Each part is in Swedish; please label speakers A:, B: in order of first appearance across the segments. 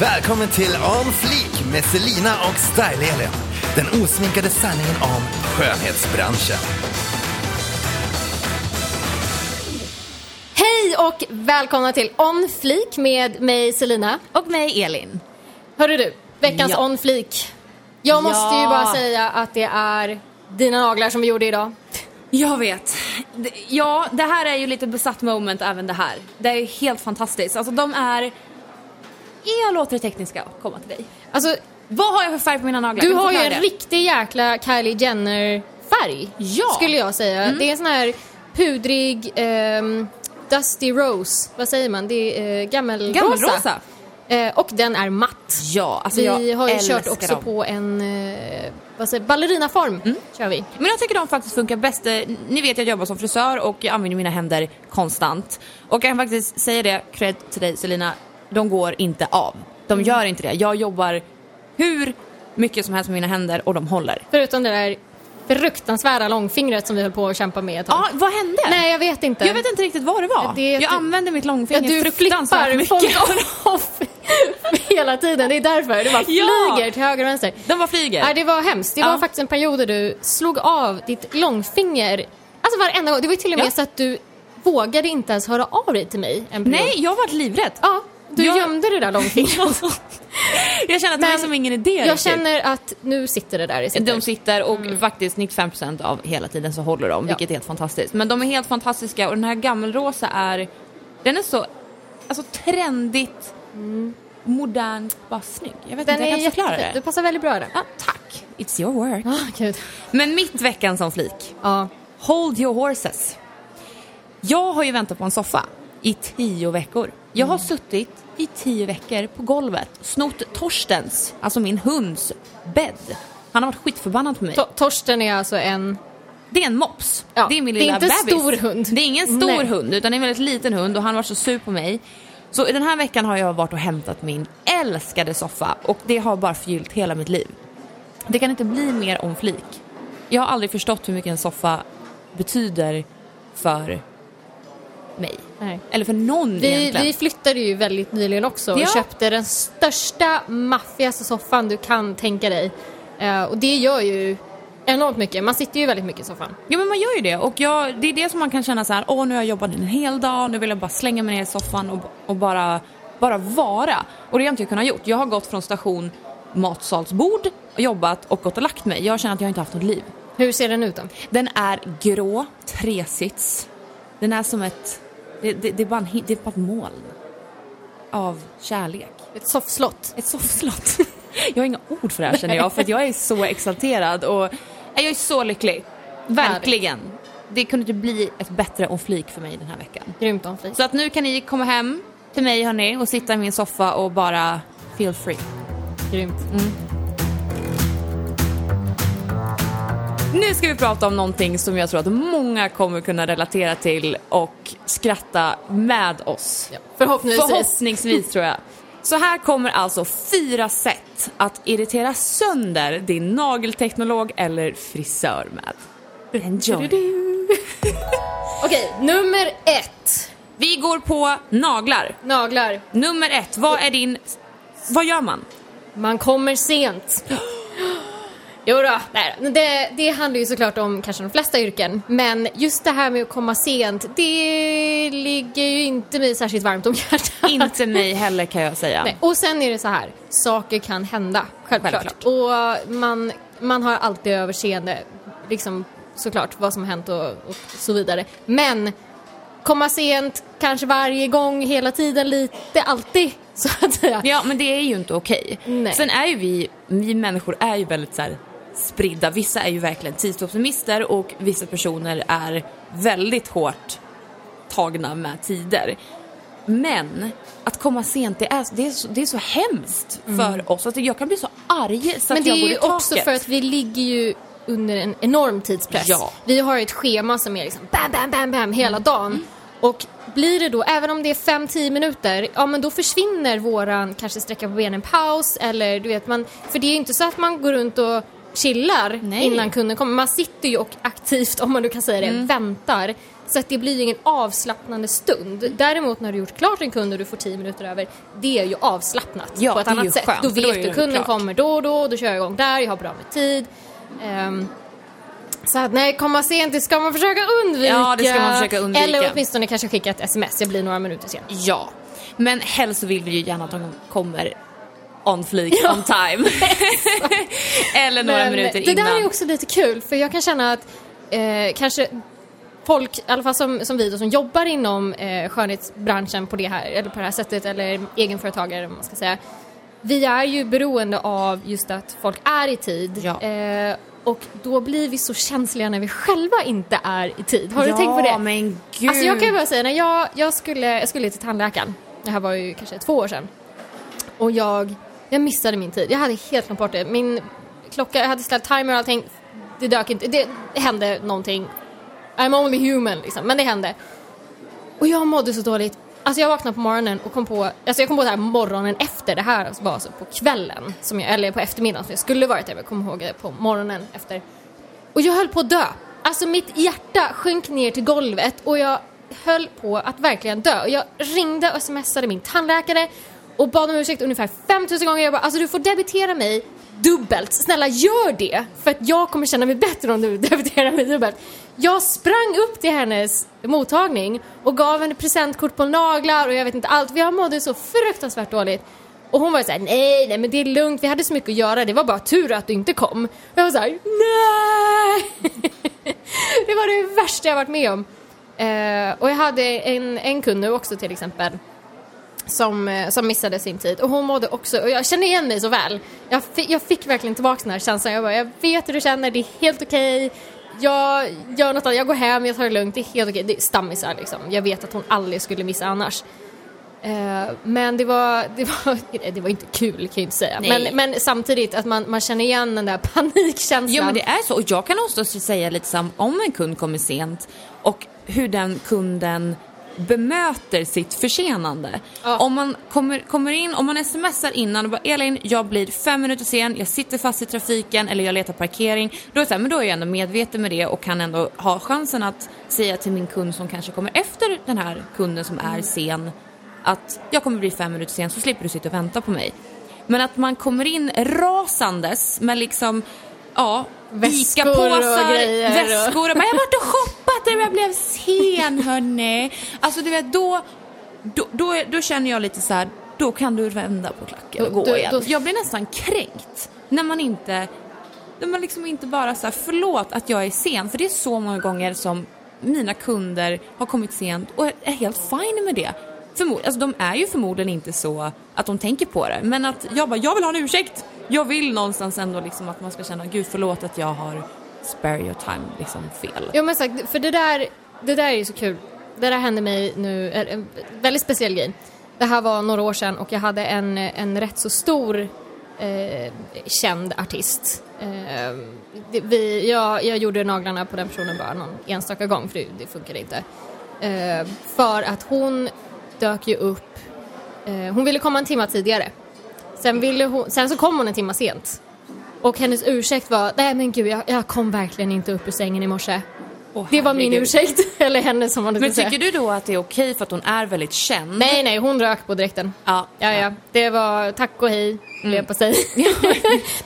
A: Välkommen till On Fleek med Selina och Style-Elin. Den osminkade sanningen om skönhetsbranschen.
B: Hej och välkomna till On Fleek med mig Selina.
C: Och mig Elin.
B: Hörru du, veckans
C: Ja.
B: On Fleek. Jag måste ju
C: Ja.
B: bara säga att det är dina naglar som vi gjorde idag.
C: Jag vet. Det- Ja, det här är ju lite besatt moment även det här. Det är helt fantastiskt. Alltså de är... Jag låter det tekniska komma till dig.
B: Alltså,
C: Vad har jag för färg på mina naglar?
B: du har ju en
C: det?
B: riktig jäkla Kylie Jenner-färg.
C: Ja. Mm.
B: Skulle jag säga. Det är en sån här pudrig, ehm, Dusty Rose. Vad säger man? Det är uh, gammelrosa.
C: Gammelrosa.
B: Eh, och den är matt.
C: Ja, alltså
B: vi har ju kört också
C: dem.
B: på en eh, vad säger, ballerinaform.
C: Mm.
B: Kör vi.
C: Men jag tycker de faktiskt funkar bäst. Ni vet jag jobbar som frisör och jag använder mina händer konstant. Och jag kan faktiskt säga det, cred till dig Selina, de går inte av. De gör inte det. Jag jobbar hur mycket som helst med mina händer och de håller.
B: Förutom det där fruktansvärda långfingret som vi höll på att kämpa med ett tag.
C: Ja, vad hände?
B: Nej, jag vet inte.
C: Jag vet inte riktigt vad det var.
B: Det
C: jag
B: du-
C: använder mitt
B: Ja,
C: långfinger
B: du
C: fruktansvärt mycket.
B: folk off hela tiden. Det är därför. Det bara
C: Ja.
B: flyger till höger och vänster.
C: De bara flyger.
B: Nej, det var hemskt. Det
C: Ja.
B: var faktiskt en period där du slog av ditt långfinger. Alltså varenda gång. Det var till och med
C: Ja.
B: så att du vågade inte ens höra av dig till mig.
C: Nej, jag var rädd.
B: Ja, du
C: Jag-
B: gömde det där långfingret.
C: jag känner att det är som ingen idé
B: jag
C: riktigt.
B: känner att nu sitter det där i sitter.
C: De sitter och faktiskt 95% av hela tiden så håller de,
B: Ja.
C: vilket är helt fantastiskt. Men de är helt fantastiska och den här gammelrosa är, den är så, alltså trendigt, modernt, bara snygg. Jag vet
B: Den
C: inte, jag kan inte förklara
B: jättefin. Du
C: det.
B: passar väldigt bra där.
C: Ja, tack. It's your work.
B: Gud.
C: Men mitt veckan som flik.
B: Ja.
C: Hold your horses. Jag har ju väntat på en soffa i tio veckor. Jag har suttit i tio veckor på golvet, snott Torstens, alltså min hunds bädd. Han har varit skitförbannad på mig.
B: To- Torsten är alltså en...
C: Det är en mops.
B: Ja,
C: det är min
B: det är
C: lilla
B: inte en
C: bebis.
B: stor hund.
C: Det är ingen stor
B: Nej.
C: hund utan det är en väldigt liten hund och han var så sur på mig. Så den här veckan har jag varit och hämtat min älskade soffa och det har bara förgyllt hela mitt liv. Det kan inte bli mer om flik. Jag har aldrig förstått hur mycket en soffa betyder för mig.
B: Nej.
C: Eller för någon
B: Vi,
C: egentligen.
B: vi flyttade ju väldigt nyligen också och
C: Ja.
B: köpte den största, maffigaste soffan du kan tänka dig. Eh, och det gör ju enormt mycket. Man sitter ju väldigt mycket i soffan.
C: Ja men man gör ju det och jag, det är det som man kan känna så här, åh nu har jag jobbat en hel dag, nu vill jag bara slänga mig ner i soffan och, och bara, bara vara. Och det har inte jag kunnat gjort. Jag har gått från station matsalsbord, jobbat och gått och lagt mig. Jag känner att jag inte haft något liv.
B: Hur ser den ut då?
C: Den är grå, tresits. Den är som ett, det, det, det, är, bara en, det är bara ett moln av kärlek.
B: Ett soffslott.
C: Ett soffslott. Jag har inga ord för det här känner jag, för jag är så exalterad och jag är så lycklig. Verkligen. Det kunde inte bli ett bättre om flik för mig den här veckan.
B: Grymt om flis.
C: Så att nu kan ni komma hem till mig hörni och sitta i min soffa och bara feel free.
B: Grymt.
C: Nu ska vi prata om någonting som jag tror att många kommer kunna relatera till och skratta med oss.
B: Ja, förhoppningsvis.
C: Förhoppningsvis tror jag. Så här kommer alltså fyra sätt att irritera sönder din nagelteknolog eller frisör med. Enjoy!
B: Okej, nummer ett.
C: Vi går på naglar.
B: Naglar.
C: Nummer ett, vad är din... Vad gör man?
B: Man kommer sent. Jo då, då. det, det handlar ju såklart om kanske de flesta yrken. Men just det här med att komma sent, det ligger ju inte mig särskilt varmt om hjärtat.
C: Inte mig heller kan jag säga.
B: Nej. Och sen är det så här, saker kan hända, självklart.
C: Självklart.
B: Och man, man har alltid överseende, liksom såklart vad som har hänt och, och så vidare. Men komma sent, kanske varje gång, hela tiden, lite, alltid, så att säga.
C: Ja, men det är ju inte okej.
B: Nej.
C: Sen är ju vi, vi människor är ju väldigt så här spridda. Vissa är ju verkligen tidsoptimister och vissa personer är väldigt hårt tagna med tider. Men att komma sent, det är, det är, så, det är så hemskt för oss. Alltså, jag kan bli så arg så
B: Men
C: att
B: det
C: jag
B: är
C: går
B: ju
C: i taket.
B: också för att vi ligger ju under en enorm tidspress.
C: Ja.
B: Vi har ett schema som är liksom bam, bam, bam, bam hela dagen. Och blir det då, även om det är 5-10 minuter, ja men då försvinner våran kanske sträcka på benen paus eller du vet man, för det är ju inte så att man går runt och chillar
C: Nej.
B: innan kunden kommer. Man sitter ju och aktivt, om man nu kan säga det,
C: Mm.
B: väntar. Så att det blir ingen avslappnande stund. Däremot när du gjort klart en kund och du får 10 minuter över, det är ju avslappnat
C: Ja,
B: på ett annat sätt.
C: skönt,
B: då
C: då
B: vet
C: det
B: du, kunden
C: klart.
B: kommer då och då, då kör jag igång där, jag har bra med tid. Ehm, så att nej, komma sent, det ska man försöka undvika.
C: Ja, det ska man försöka undvika.
B: Eller åtminstone kanske skicka ett sms, jag blir några minuter sen.
C: Ja, men helst vill vi ju gärna att de kommer on fleek, on time. Eller några
B: Men
C: minuter
B: det
C: innan.
B: där är också lite kul för jag kan känna att eh, kanske folk, i alla fall som, som vi då, som jobbar inom eh, skönhetsbranschen på det här, eller på det här sättet eller egenföretagare man ska säga. Vi är ju beroende av just att folk är i tid.
C: Ja.
B: Eh, och då blir vi så känsliga när vi själva inte är i tid. Har du
C: ja,
B: tänkt på det?
C: men gud.
B: Alltså jag kan bara säga, när jag, jag, skulle, jag skulle till tandläkaren, det här var ju kanske två år sedan, och jag, jag missade min tid. Jag hade helt glömt bort det. Min klocka, jag hade ställt timer och allting, det dök inte, det, hände någonting. I'm only human liksom, men det hände. Och jag mådde så dåligt. Alltså jag vaknade på morgonen och kom på, alltså jag kom på det här morgonen efter, det här var alltså på kvällen, som jag, eller på eftermiddagen som jag skulle varit där, men jag kommer ihåg det på morgonen efter. Och jag höll på att dö. Alltså mitt hjärta sjönk ner till golvet och jag höll på att verkligen dö. Och jag ringde och smsade min tandläkare och bad om ursäkt ungefär 5000 gånger. Jag bara, alltså du får debitera mig dubbelt. Snälla gör det! För att jag kommer känna mig bättre om du debiterar mig dubbelt. Jag sprang upp till hennes mottagning och gav henne presentkort på naglar och jag vet inte allt. Jag mådde så fruktansvärt dåligt. Och hon var såhär, nej, nej men det är lugnt, vi hade så mycket att göra, det var bara tur att du inte kom. Och jag var såhär, nej! det var det värsta jag varit med om. Eh, och jag hade en, en kund nu också till exempel som, eh, som missade sin tid och hon mådde också, och jag känner igen mig så väl. Jag, fi, jag fick verkligen tillbaka den här känslan, jag bara, jag vet hur du känner, det är helt okej. Jag gör något annat, jag går hem, jag tar det lugnt, det är helt okej. Det är stammisar liksom. Jag vet att hon aldrig skulle missa annars. Eh, men det var, det var, det var inte kul kan jag inte säga. Men, men samtidigt att man, man känner igen den där panikkänslan.
C: Ja men det är så och jag kan också säga lite här, om en kund kommer sent och hur den kunden bemöter sitt försenande.
B: Ja.
C: Om man kommer, kommer in, om man smsar innan och bara Elin, jag blir fem minuter sen, jag sitter fast i trafiken eller jag letar parkering. Då är, så här, men då är jag ändå medveten med det och kan ändå ha chansen att säga till min kund som kanske kommer efter den här kunden som är sen att jag kommer bli fem minuter sen så slipper du sitta och vänta på mig. Men att man kommer in rasandes med liksom, ja,
B: Väskor och
C: Ica-påsar,
B: grejer och-
C: väskor och bara jag har varit och shoppat och jag blev sen hörni. Alltså du vet då, då, då, då känner jag lite så här, då kan du vända på klacken och gå
B: då-
C: igen.
B: då-
C: Jag blir nästan kränkt när man inte, när man liksom inte bara så här, förlåt att jag är sen. För det är så många gånger som mina kunder har kommit sent och är helt fine med det. Förmod, alltså de är ju förmodligen inte så att de tänker på det. Men att jag bara, jag vill ha en ursäkt. Jag vill någonstans ändå liksom att man ska känna, gud förlåt att jag har spare your time liksom fel.
B: Jo men sagt, för det där, det där är ju så kul. Det där hände mig nu, en väldigt speciell grej. Det här var några år sedan och jag hade en, en rätt så stor eh, känd artist. Eh, det, vi, jag, jag gjorde naglarna på den personen bara någon enstaka gång för det, det funkade inte. Eh, för att hon dök ju upp, eh, hon ville komma en timme tidigare. Sen, ville hon, sen så kom hon en timme sent. Och hennes ursäkt var, nej men gud jag, jag kom verkligen inte upp ur sängen i morse.
C: Åh,
B: Det var min ursäkt, eller hennes som man
C: Men
B: ska säga.
C: tycker du då att det är okej för att hon är väldigt känd?
B: Nej, nej, hon rök på direkten.
C: Ja.
B: Ja, ja. Det var tack och hej, mm. på sig.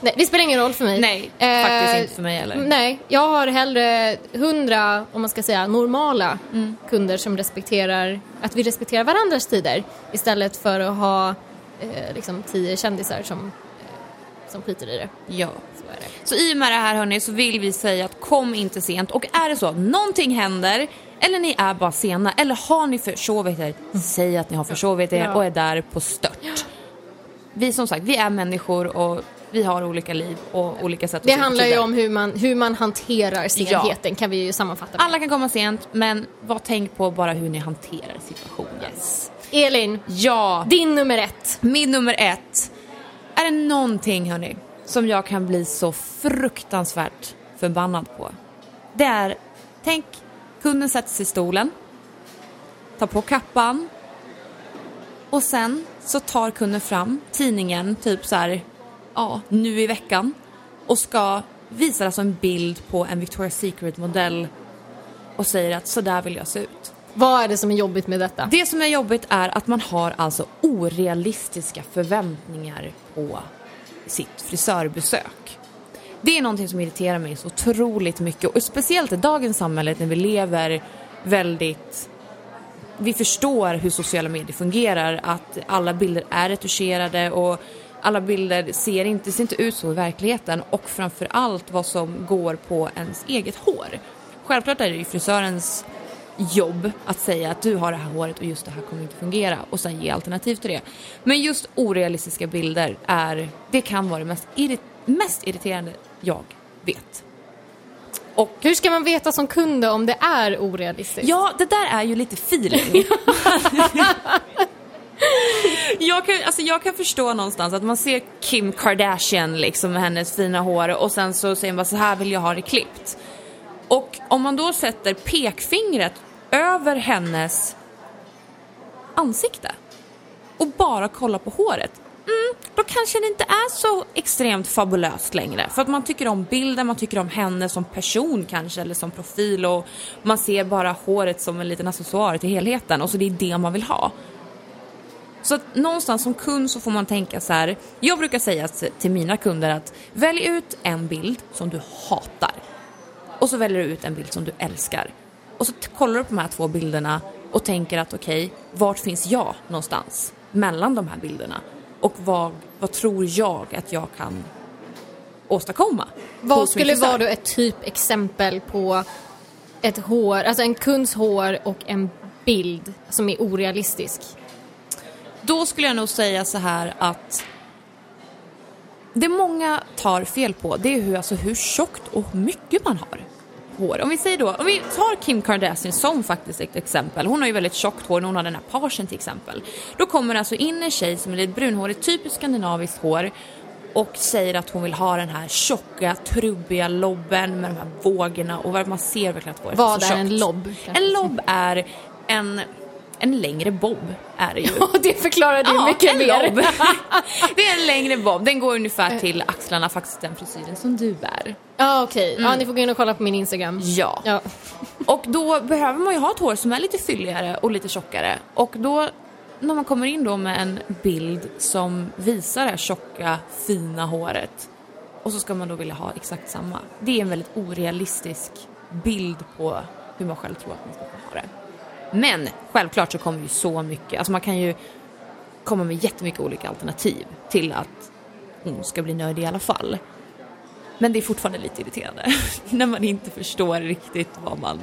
B: nej, det spelar ingen roll för mig.
C: Nej,
B: Eh,
C: faktiskt inte för mig heller.
B: Nej, jag har hellre hundra, om man ska säga normala
C: Mm.
B: kunder som respekterar, att vi respekterar varandras tider istället för att ha eh, liksom tio kändisar som, eh, som skiter i det.
C: Ja.
B: Så är det.
C: Så i och med det här hörni så vill vi säga att kom inte sent och är det så att någonting händer eller ni är bara sena eller har ni försovit er, säg att ni har försovit er
B: Ja.
C: och är där på stört. Vi som sagt, vi är människor och vi har olika liv och olika sätt att
B: Det handlar ju om hur man, hur man hanterar senheten kan vi ju sammanfatta.
C: Alla kan komma sent men var tänk på bara hur ni hanterar situationen.
B: Elin,
C: Ja,
B: din nummer ett.
C: Min nummer ett. Är det någonting hörni som jag kan bli så fruktansvärt förbannad på. Det är, tänk kunden sätter sig i stolen, tar på kappan och sen så tar kunden fram tidningen typ så här, ja nu i veckan och ska visar alltså en bild på en Victoria's Secret-modell och säger att så där vill jag se ut.
B: Vad är det som är jobbigt med detta?
C: Det som är jobbigt är att man har alltså orealistiska förväntningar på sitt frisörbesök. Det är någonting som irriterar mig så otroligt mycket och speciellt i dagens samhälle när vi lever väldigt vi förstår hur sociala medier fungerar, att alla bilder är retuscherade och alla bilder ser inte, ser inte ut så i verkligheten och framför allt vad som går på ens eget hår. Självklart är det ju frisörens jobb att säga att du har det här håret och just det här kommer inte fungera och sen ge alternativ till det. Men just orealistiska bilder är, det kan vara det mest, irri mest irriterande jag vet.
B: Och hur ska man veta som kund om det är orealistiskt?
C: Ja, det där är ju lite feeling. jag, kan, alltså jag kan förstå någonstans att man ser Kim Kardashian liksom med hennes fina hår och sen så säger man bara så här vill jag ha det klippt. Om man då sätter pekfingret över hennes ansikte och bara kollar på håret, mm, då kanske det inte är så extremt fabulöst längre. För att man tycker om bilden, man tycker om henne som person kanske, eller som profil och man ser bara håret som en liten accessoar till helheten och så det är det man vill ha. Så att någonstans som kund så får man tänka så här, jag brukar säga till mina kunder att välj ut en bild som du hatar och så väljer du ut en bild som du älskar. Och så kollar du på de här två bilderna och tänker att okej, okay, vart finns jag någonstans mellan de här bilderna? Och vad, vad tror jag att jag kan åstadkomma?
B: Vad skulle vara då ett typexempel på ett hår, alltså en kunds hår och en bild som är orealistisk?
C: Då skulle jag nog säga så här att det många tar fel på det är hur, alltså, hur tjockt och mycket man har hår. Om vi säger då, om vi tar Kim Kardashian som faktiskt ett exempel. Hon har ju väldigt tjockt hår när hon har den här parsen till exempel. Då kommer alltså in en tjej som är lite brunhårig, typiskt skandinaviskt hår och säger att hon vill ha den här tjocka, trubbiga lobben med de här vågorna och man ser verkligen att håret
B: Vad
C: är så
B: är en lobb?
C: En lobb är en en längre bob är det ju.
B: Ja, det förklarar det
C: ja,
B: mycket
C: en
B: mer.
C: Lob. det är en längre bob. Den går ungefär till axlarna, faktiskt den frisyren som du bär.
B: Ja, okej. Okay. Mm. Ja, ni får gå in och kolla på min Instagram.
C: Ja. ja. och då behöver man ju ha ett hår som är lite fylligare och lite tjockare. Och då, när man kommer in då med en bild som visar det här tjocka, fina håret och så ska man då vilja ha exakt samma. Det är en väldigt orealistisk bild på hur man själv tror att man ska ha det. Men självklart så kommer ju så mycket, alltså man kan ju komma med jättemycket olika alternativ till att hon ska bli nöjd i alla fall. Men det är fortfarande lite irriterande när man inte förstår riktigt vad man,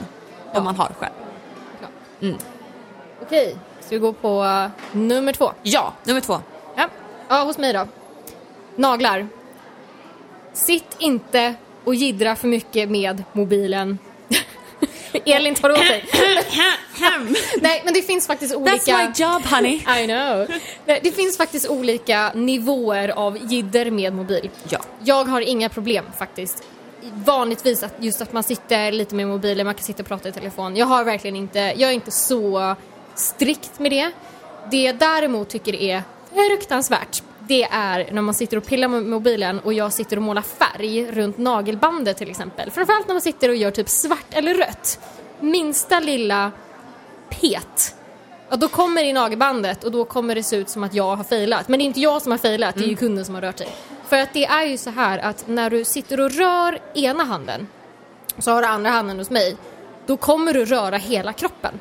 C: vad ja. man har själv.
B: Mm. Okej, ska vi gå på uh, nummer två?
C: Ja, nummer två.
B: Ja. ja, hos mig då. Naglar. Sitt inte och gidra för mycket med mobilen Elin tar åt sig. Nej, men det finns faktiskt olika...
C: That's my job honey.
B: I know. Det finns faktiskt olika nivåer av jidder med mobil.
C: Ja.
B: Jag har inga problem faktiskt. Vanligtvis att just att man sitter lite med mobilen, man kan sitta och prata i telefon. Jag har verkligen inte, jag är inte så strikt med det. Det jag däremot tycker är fruktansvärt det är när man sitter och pillar med mobilen och jag sitter och målar färg runt nagelbandet till exempel. Framförallt när man sitter och gör typ svart eller rött. Minsta lilla pet. Ja, då kommer det i nagelbandet och då kommer det se ut som att jag har failat. Men det är inte jag som har failat, det är ju mm. kunden som har rört sig. För att det är ju så här att när du sitter och rör ena handen så har du andra handen hos mig, då kommer du röra hela kroppen.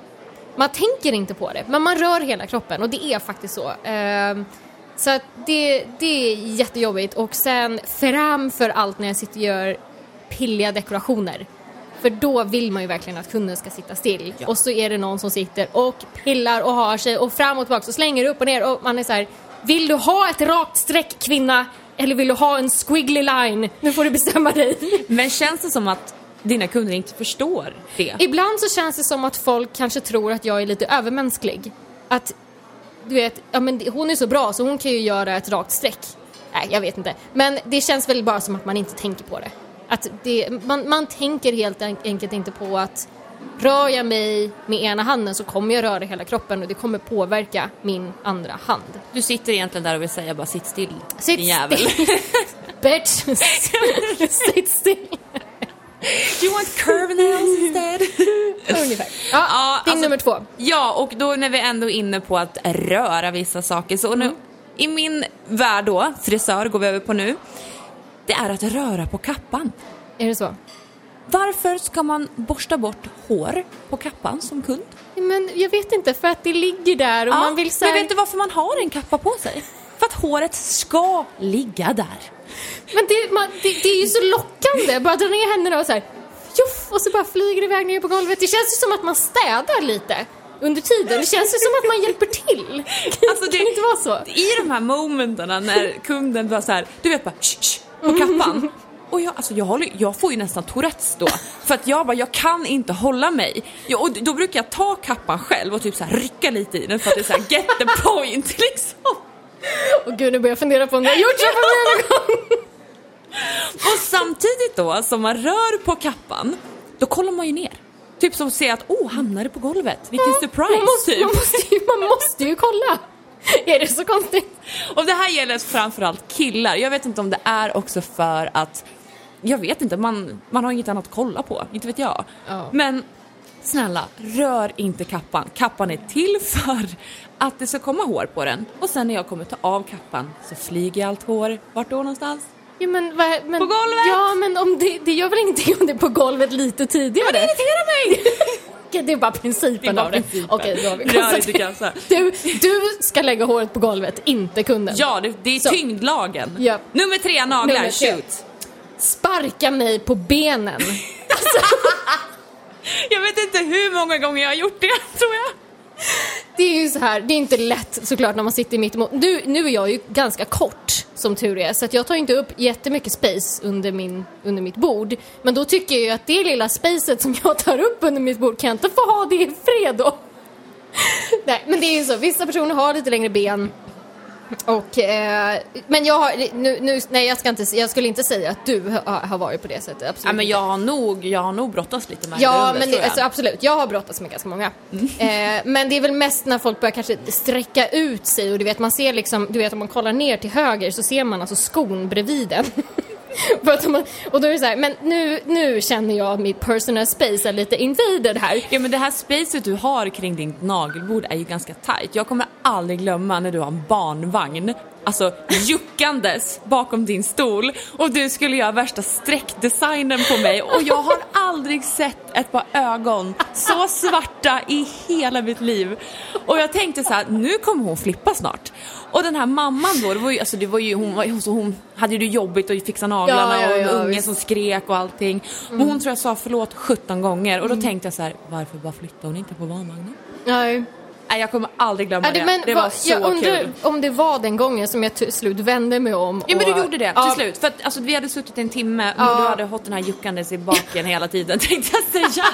B: Man tänker inte på det, men man rör hela kroppen och det är faktiskt så. Så att det, det är jättejobbigt och sen framför allt när jag sitter och gör pilliga dekorationer. För då vill man ju verkligen att kunden ska sitta still ja. och så är det någon som sitter och pillar och har sig och fram och tillbaka och slänger upp och ner och man är så här, vill du ha ett rakt streck kvinna eller vill du ha en squiggly line? Nu får du bestämma dig.
C: Men känns det som att dina kunder inte förstår det?
B: Ibland så känns det som att folk kanske tror att jag är lite övermänsklig. Att du vet, ja men hon är så bra så hon kan ju göra ett rakt streck. Nej, jag vet inte. Men det känns väl bara som att man inte tänker på det. Att det, man, man tänker helt enkelt inte på att rör jag mig med ena handen så kommer jag röra hela kroppen och det kommer påverka min andra hand.
C: Du sitter egentligen där och vill säga bara sitt still, sitt din jävel. Still.
B: bitch! Sit still.
C: Do you want curve nails instead?
B: Ungefär. Ja,
C: Ja,
B: din
C: alltså-
B: nummer två.
C: Ja, och då när vi ändå är inne på att röra vissa saker, så nu, i min värld då, frisör går vi över på nu, det är att röra på kappan.
B: Är det så?
C: Varför ska man borsta bort hår på kappan som kund?
B: Men jag vet inte, för att det ligger där och man vill så
C: men
B: här...
C: vet du varför man har en kappa på sig? För att håret ska ligga där.
B: Men det, man, det, det är ju så lockande. Bara dra ner händerna och så här, tjoff, och så bara flyger det iväg ner på golvet. Det känns ju som att man städar lite under tiden. Det känns ju som att man hjälper till.
C: Alltså, det-
B: kan inte vara så?
C: I de här momenterna när kunden bara så här, du vet bara shh, shh, på kappan. Och jag, alltså jag, håller, jag får ju nästan Tourettes då. För att jag bara, jag kan inte hålla mig. Jag, och då brukar jag ta kappan själv och typ så rycka lite i den för att det är så här, get the point liksom.
B: Och gud, nu börjar jag fundera på om jag har gjort så på mig någon gång.
C: Och samtidigt då som man rör på kappan, då kollar man ju ner. Typ som att se att, oh, hamnar det på golvet? Vilken surprise!
B: Man måste,
C: typ.
B: man, måste ju, man måste ju kolla. Är det så konstigt?
C: Och det här gäller framförallt killar. Jag vet inte om det är också för att, jag vet inte, man, man har inget annat att kolla på. Inte vet jag.
B: Ja.
C: Men snälla, rör inte kappan. Kappan är till för att det ska komma hår på den. Och sen när jag kommer ta av kappan så flyger allt hår. Vart då någonstans?
B: Ja, men, vad- men,
C: På golvet?
B: Ja, men om det, det gör väl ingenting om det är på golvet lite tidigare?
C: Det irriterar mig!
B: Det är bara principen
C: Det är bara
B: av det.
C: principen.
B: Okej, då har vi konstaterat. Du, du ska lägga håret på golvet, inte kunden.
C: Ja, det, det är
B: Så.
C: tyngdlagen.
B: Ja.
C: Nummer tre, naglar.
B: Nummer tre.
C: Shoot.
B: Sparka mig på benen.
C: Jag vet inte hur många gånger jag har gjort det, tror jag.
B: Det är ju så här, det är inte lätt såklart när man sitter mitt emot. Nu, nu är jag ju ganska kort som tur är, så att jag tar inte upp jättemycket space under, min, under mitt bord. Men då tycker jag ju att det lilla spacet som jag tar upp under mitt bord, kan jag inte få ha det i fred då? Nej, men det är ju så, vissa personer har lite längre ben. Och, eh, men jag har, nu, nu, nej jag ska inte, jag skulle inte säga att du har, har varit på det sättet, absolut
C: Ja, men jag har nog, jag har nog brottats lite med det
B: Ja,
C: under,
B: men
C: tror
B: det,
C: jag.
B: alltså, absolut. Jag har brottats med ganska många. Eh, men det är väl mest när folk börjar kanske sträcka ut sig och du vet, man ser liksom, du vet om man kollar ner till höger så ser man alltså skon bredvid den. Man, och då är det så här, men nu, nu känner jag att mitt personal space är lite invaded här.
C: Ja men det här spacet du har kring ditt nagelbord är ju ganska tight. Jag kommer aldrig glömma när du har en barnvagn, alltså juckandes bakom din stol och du skulle göra värsta streckdesignen på mig och jag har aldrig sett ett par ögon så svarta i hela mitt liv. Och jag tänkte så här, nu kommer hon flippa snart. Och den här mamman då, det var ju, alltså det var ju, hon, så hon hade ju det jobbigt och fixa naglarna
B: Ja, ja,
C: och en
B: ja,
C: unge
B: visst.
C: som skrek och allting. Och hon tror jag sa förlåt 17 gånger och då tänkte jag så här, varför bara flyttar hon inte på barnvagnen?
B: Nej.
C: Nej jag kommer aldrig glömma
B: Ja,
C: det.
B: men
C: det var
B: vad-
C: så
B: jag undrar
C: kul.
B: om det var den gången som jag till slut vände mig om.
C: Ja men
B: och-
C: du gjorde det till
B: Ja,
C: slut. För att alltså, vi hade suttit en timme och
B: Ja.
C: du hade hållit den här juckandes i baken hela tiden tänkte jag säga.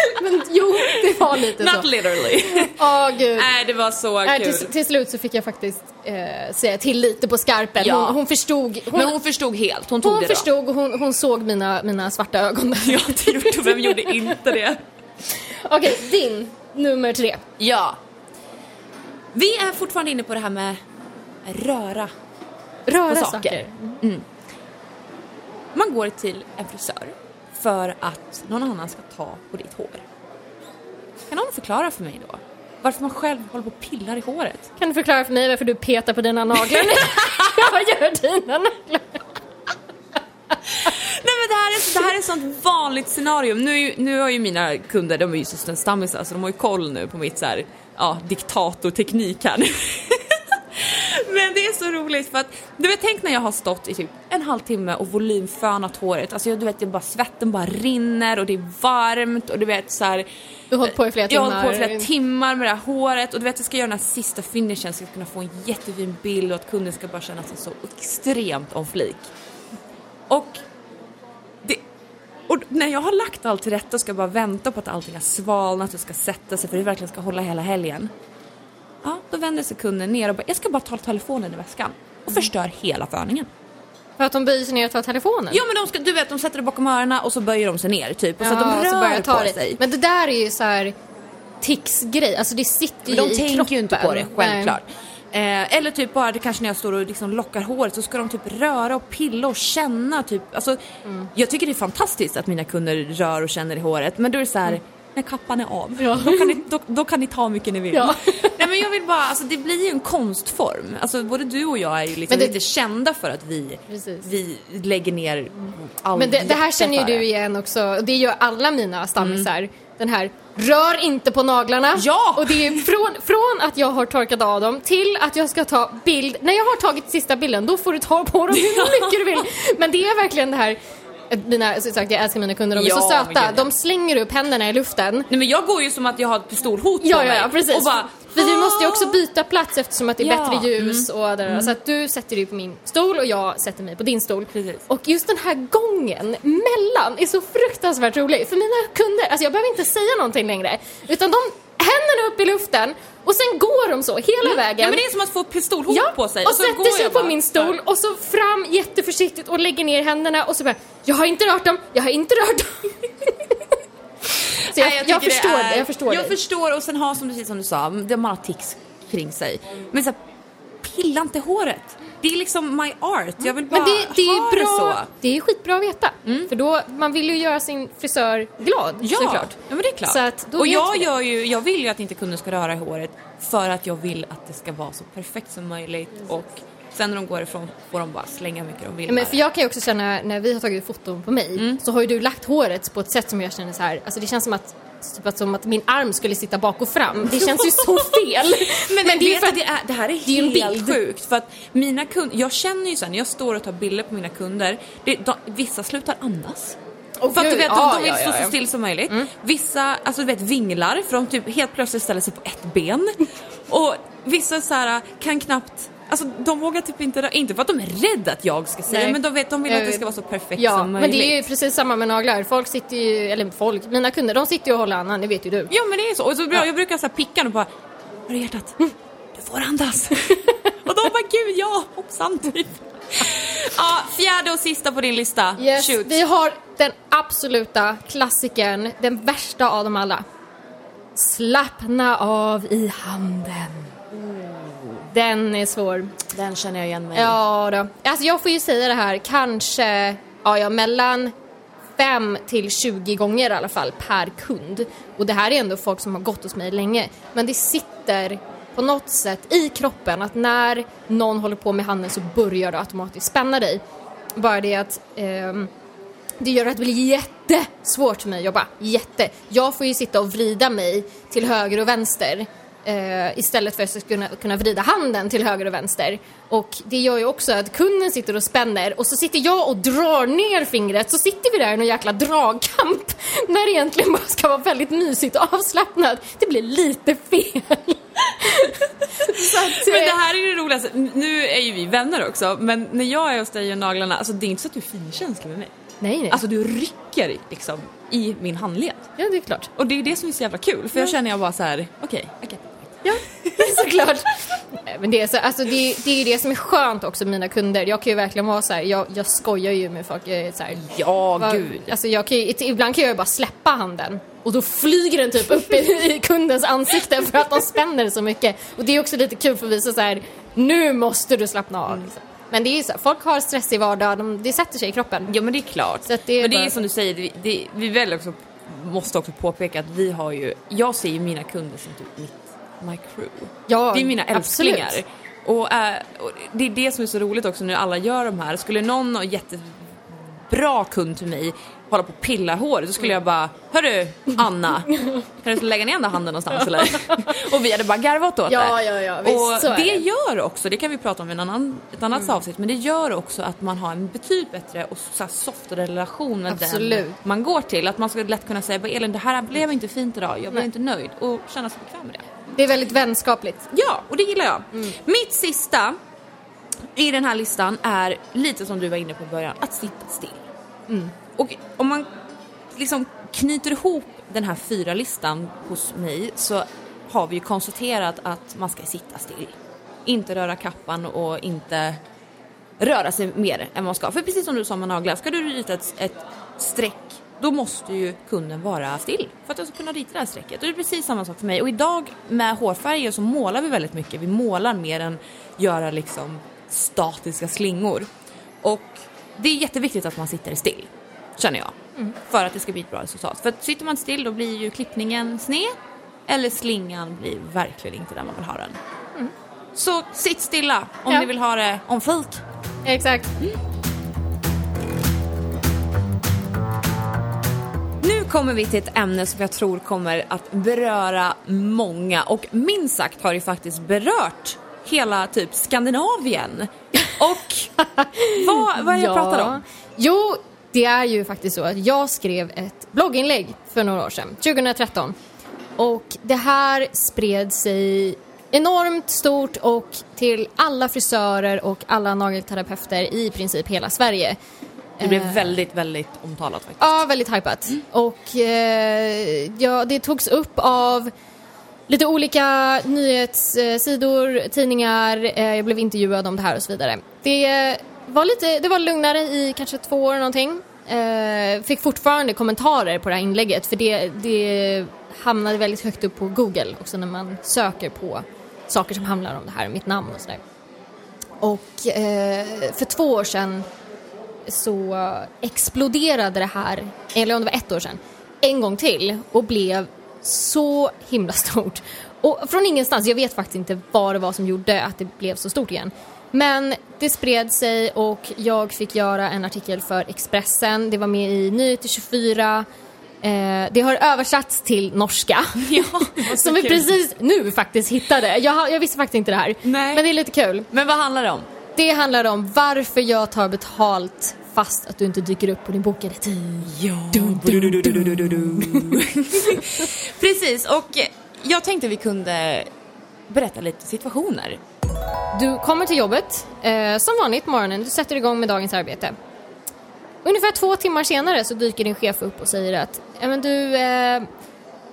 B: Men jo, det var lite
C: Not
B: så.
C: literally.
B: Åh gud.
C: Nej det var så
B: Nej,
C: kul.
B: till, till slut så fick jag faktiskt eh, säga till lite på skarpen.
C: Ja.
B: Hon, hon förstod. Hon,
C: Men hon förstod helt, hon tog
B: hon
C: det då.
B: förstod och hon, hon såg mina, mina svarta ögon.
C: Ja det gjorde vem gjorde inte det?
B: Okej, din nummer tre.
C: Ja. Vi är fortfarande inne på det här med röra
B: Röra saker.
C: saker. Man går till en frisör för att någon annan ska ta på ditt hår. Kan någon förklara för mig då? Varför man själv håller på och pillar i håret?
B: Kan du förklara för mig varför du petar på dina naglar? jag gör dina naglar.
C: Nej men det här är, det här är ett sånt vanligt scenario. Nu, nu har ju mina kunder, de är ju så stammisar så de har ju koll nu på mitt så här, ja, diktatorteknik här nu. Men det är så roligt för att, du vet tänk när jag har stått i typ en halvtimme och volymfönat håret. Alltså jag, du vet, jag bara, svetten bara rinner och det är varmt och du vet så här.
B: Du har hållit på i flera
C: Jag
B: timmar.
C: har hållit på i flera timmar med det här håret och du vet jag ska göra den här sista finishen så jag ska kunna få en jättefin bild och att kunden ska bara känna sig så extremt om flik. Och, och när jag har lagt allt till rätta och ska bara vänta på att allting har svalnat och ska sätta sig för det verkligen ska hålla hela helgen. Ja, då vänder sig kunden ner och bara, jag ska bara ta telefonen i väskan och förstör hela förningen.
B: För att de böjer sig ner och tar telefonen?
C: Ja men de ska, du vet de sätter det bakom öronen och så böjer de sig ner typ och så att de
B: Ja,
C: rör
B: börjar jag ta
C: på
B: det.
C: sig.
B: Men det där är ju så här tics-grej, alltså det sitter ju
C: de
B: i
C: tänker ju inte på det,
B: kroppen.
C: självklart. Eh, eller typ bara det kanske när jag står och liksom lockar håret så ska de typ röra och pilla och känna typ. Alltså, Jag tycker det är fantastiskt att mina kunder rör och känner i håret men då är det så här, när kappan är av,
B: Ja.
C: då, kan ni, då, då kan ni ta hur mycket ni vill.
B: Ja.
C: Nej men jag vill bara, alltså det blir ju en konstform. Alltså både du och jag är ju liksom
B: det-
C: lite kända för att vi,
B: Precis.
C: vi lägger ner all
B: Men det, det här känner ju du igen också, det gör alla mina stammisar. Den här, rör inte på naglarna.
C: Ja!
B: Och det är från, från att jag har torkat av dem till att jag ska ta bild. När jag har tagit sista bilden, då får du ta på dem hur mycket du vill. Men det är verkligen det här, mina, sagt jag älskar mina kunder, de är
C: Ja,
B: så söta. De slänger upp händerna i luften.
C: Nej men jag går ju som att jag har ett pistolhot
B: Ja,
C: på
B: ja,
C: mig.
B: ja, precis.
C: Och bara,
B: För vi måste ju
C: "Ah!"
B: också byta plats eftersom att det är
C: Ja, Mm.
B: bättre ljus och där, Så att du sätter dig på min stol och jag sätter mig på din stol.
C: Precis.
B: Och just den här gången mellan är så fruktansvärt rolig. För mina kunder, alltså jag behöver inte säga någonting längre. Utan de, händerna upp i luften och sen går de så hela vägen.
C: Ja men det är som att få pistolhot
B: Ja,
C: på sig.
B: och,
C: så
B: sätter sig
C: jag
B: på
C: bara
B: min stol och så fram jätteförsiktigt och lägger ner händerna och så bara Jag har inte rört dem, jag har inte rört dem. så jag,
C: Nej,
B: jag,
C: tycker
B: förstår
C: det är-
B: det, jag förstår
C: Jag
B: dig.
C: förstår och sen har som precis som du sa, man har tics kring sig. Men så här, pilla inte håret. Det är liksom my art. Jag vill bara
B: Men det, det
C: ha
B: är bra,
C: det så.
B: det är skitbra att veta. För då, man vill ju göra sin frisör glad
C: Ja,
B: såklart.
C: ja men det är klart.
B: Så att då
C: och jag,
B: det.
C: gör ju, jag vill ju att inte kunden ska röra i håret för att jag vill att det ska vara så perfekt som möjligt och sen när de går ifrån får de bara slänga mycket de vill.
B: Ja, men för jag kan ju också känna, när vi har tagit foton på mig,
C: Mm.
B: så har ju du lagt håret på ett sätt som jag känner så här, alltså det känns som att Typ att, som att min arm skulle sitta bak och fram. Det känns ju så fel.
C: Men,
B: det är för
C: att det, är, det här är
B: det är
C: helt
B: bild.
C: sjukt för att mina kunder, jag känner ju sen när jag står och tar bilder på mina kunder, det, de, vissa slutar andas.
B: Åh,
C: för att du vet, de,
B: ja,
C: de vill stå
B: ja, ja.
C: så still som möjligt. Vissa, alltså du vet vinglar för de typ helt plötsligt ställer sig på ett ben. Och vissa så här kan knappt Alltså de vågar typ inte, rö- inte för att de är rädda att jag ska säga
B: Nej.
C: men de vet, de vill att det
B: vet.
C: ska vara så perfekt
B: Ja,
C: som
B: men
C: möjligt.
B: det är ju precis samma med naglar. Folk sitter ju, eller folk, mina kunder, de sitter ju och håller andan, det vet ju du.
C: Ja men det är så. Och så
B: Ja.
C: jag brukar så här picka och bara Var är hjärtat? Du får andas. och de bara gud ja, hoppsan typ. ja, fjärde och sista på din lista.
B: Yes,
C: Shoot.
B: vi har den absoluta klassikern, den värsta av dem alla. Slappna av i handen. Den är svår.
C: Den känner jag igen mig
B: Ja då. Alltså jag får ju säga det här kanske, ja, ja mellan 5 till 20 gånger i alla fall per kund. Och det här är ändå folk som har gått hos mig länge. Men det sitter på något sätt i kroppen att när någon håller på med handen så börjar du automatiskt spänna dig. Bara det att ehm, det gör att det blir jättesvårt för mig att jobba. Jätte. Jag får ju sitta och vrida mig till höger och vänster eh, istället för att kunna, kunna vrida handen till höger och vänster. Och det gör ju också att kunden sitter och spänner och så sitter jag och drar ner fingret så sitter vi där i någon jäkla dragkamp när det egentligen bara ska vara väldigt mysigt och avslappnat. Det blir lite fel. att,
C: Men det
B: eh,
C: här är ju det roligaste, nu är ju vi vänner också, men när jag är hos dig och naglarna, alltså det är inte så att du är finkänslig med mig.
B: nej, nej.
C: Alltså du rycker liksom i min handled.
B: ja, det är klart.
C: Och det är det som är så jävla kul, för jag känner jag bara så här: okej, okej.
B: Ja, såklart. Men det, är så, alltså det, det är ju det som är skönt också med mina kunder. Jag kan ju verkligen vara så här, jag, jag skojar ju med folk. Jag är så här,
C: Ja,
B: vad-
C: gud.
B: Alltså jag kan ju, ibland kan jag ju bara släppa handen och då flyger den typ upp i, i kundens ansikte för att de spänner så mycket. Och det är också lite kul för att visa så här, nu måste du slappna av. Liksom. Men det är ju så, folk har stress i vardag, de, det sätter sig i kroppen.
C: Ja men det är klart.
B: Så det är
C: men det är som du säger, det, det, vi väl också, måste också påpeka att vi har ju, jag ser ju mina kunder som typ mitt, my crew.
B: Ja,
C: det är mina
B: absolut.
C: älsklingar. Och, eh, och det är det som är så roligt också när alla gör de här. Skulle någon ha jättebra kund till mig hålla på och pilla håret så skulle jag bara Hörru Anna, kan du lägga ner den där handen någonstans eller? och vi hade bara garvat åt
B: Ja,
C: det.
B: ja, ja, visst,
C: och
B: så är
C: det,
B: det.
C: gör också, det kan vi prata om i en annan, ett annat
B: Mm.
C: avsnitt, men det gör också att man har en betydligt bättre och så här soft relation med
B: Absolut.
C: den man går till. Att man ska lätt kunna säga Elin det här blev inte fint idag, jag blev
B: Nej.
C: inte nöjd och känna sig bekväm med det.
B: Det är väldigt vänskapligt.
C: Ja, och det gillar jag.
B: Mm.
C: Mitt sista i den här listan är lite som du var inne på i början, att sitta still.
B: Mm.
C: Och om man liksom knyter ihop den här fyra listan hos mig så har vi ju konstaterat att man ska sitta still. Inte röra kappan och inte röra sig mer än man ska. För precis som du sa med naglar, ska du rita ett, ett streck då måste ju kunden vara still för att jag ska kunna rita det här strecket. Och det är precis samma sak för mig. Och idag med hårfärger så målar vi väldigt mycket. Vi målar mer än göra liksom statiska slingor. Och det är jätteviktigt att man sitter still, känner jag. För att det ska bli ett bra resultat. För att sitter man still då blir ju klippningen sned eller slingan blir verkligen inte där man vill ha den. Så sitt stilla om
B: Ja.
C: ni vill ha det om flik.
B: Exakt.
C: Nu kommer vi till ett ämne som jag tror kommer att beröra många och minst sagt har det faktiskt berört hela typ Skandinavien. Och vad, vad är det jag pratar om?
B: Jo, det är ju faktiskt så att jag skrev ett blogginlägg för några år sedan, 2013. Och det här spred sig enormt stort och till alla frisörer och alla nagelterapeuter i princip hela Sverige.
C: Det blev väldigt, väldigt omtalat faktiskt.
B: Ja, väldigt hypat. Och eh, ja, det togs upp av lite olika nyhetssidor, tidningar, eh, jag blev intervjuad om det här och så vidare. Det var, lite, det var lugnare i kanske två år någonting. Eh, fick fortfarande kommentarer på det här inlägget för det, det hamnade väldigt högt upp på Google också när man söker på saker som handlar om det här, mitt namn och sådär. Och eh, för två år sedan så exploderade det här, eller om det var ett år sedan, en gång till och blev så himla stort. Och från ingenstans, jag vet faktiskt inte vad det var som gjorde att det blev så stort igen. Men det spred sig och jag fick göra en artikel för Expressen, det var med i Nyheter 24, eh, det har översatts till norska.
C: Ja,
B: som vi
C: kul.
B: precis nu faktiskt hittade. Jag, jag visste faktiskt inte det här.
C: Nej.
B: Men det är lite kul.
C: Men vad handlar det om?
B: Det handlar om varför jag tar betalt fast att du inte dyker upp på din bokade tid.
C: Ja. Precis, och jag tänkte vi kunde berätta lite situationer.
B: Du kommer till jobbet, eh, som vanligt på morgonen, du sätter igång med dagens arbete. Ungefär två timmar senare så dyker din chef upp och säger att men du, eh,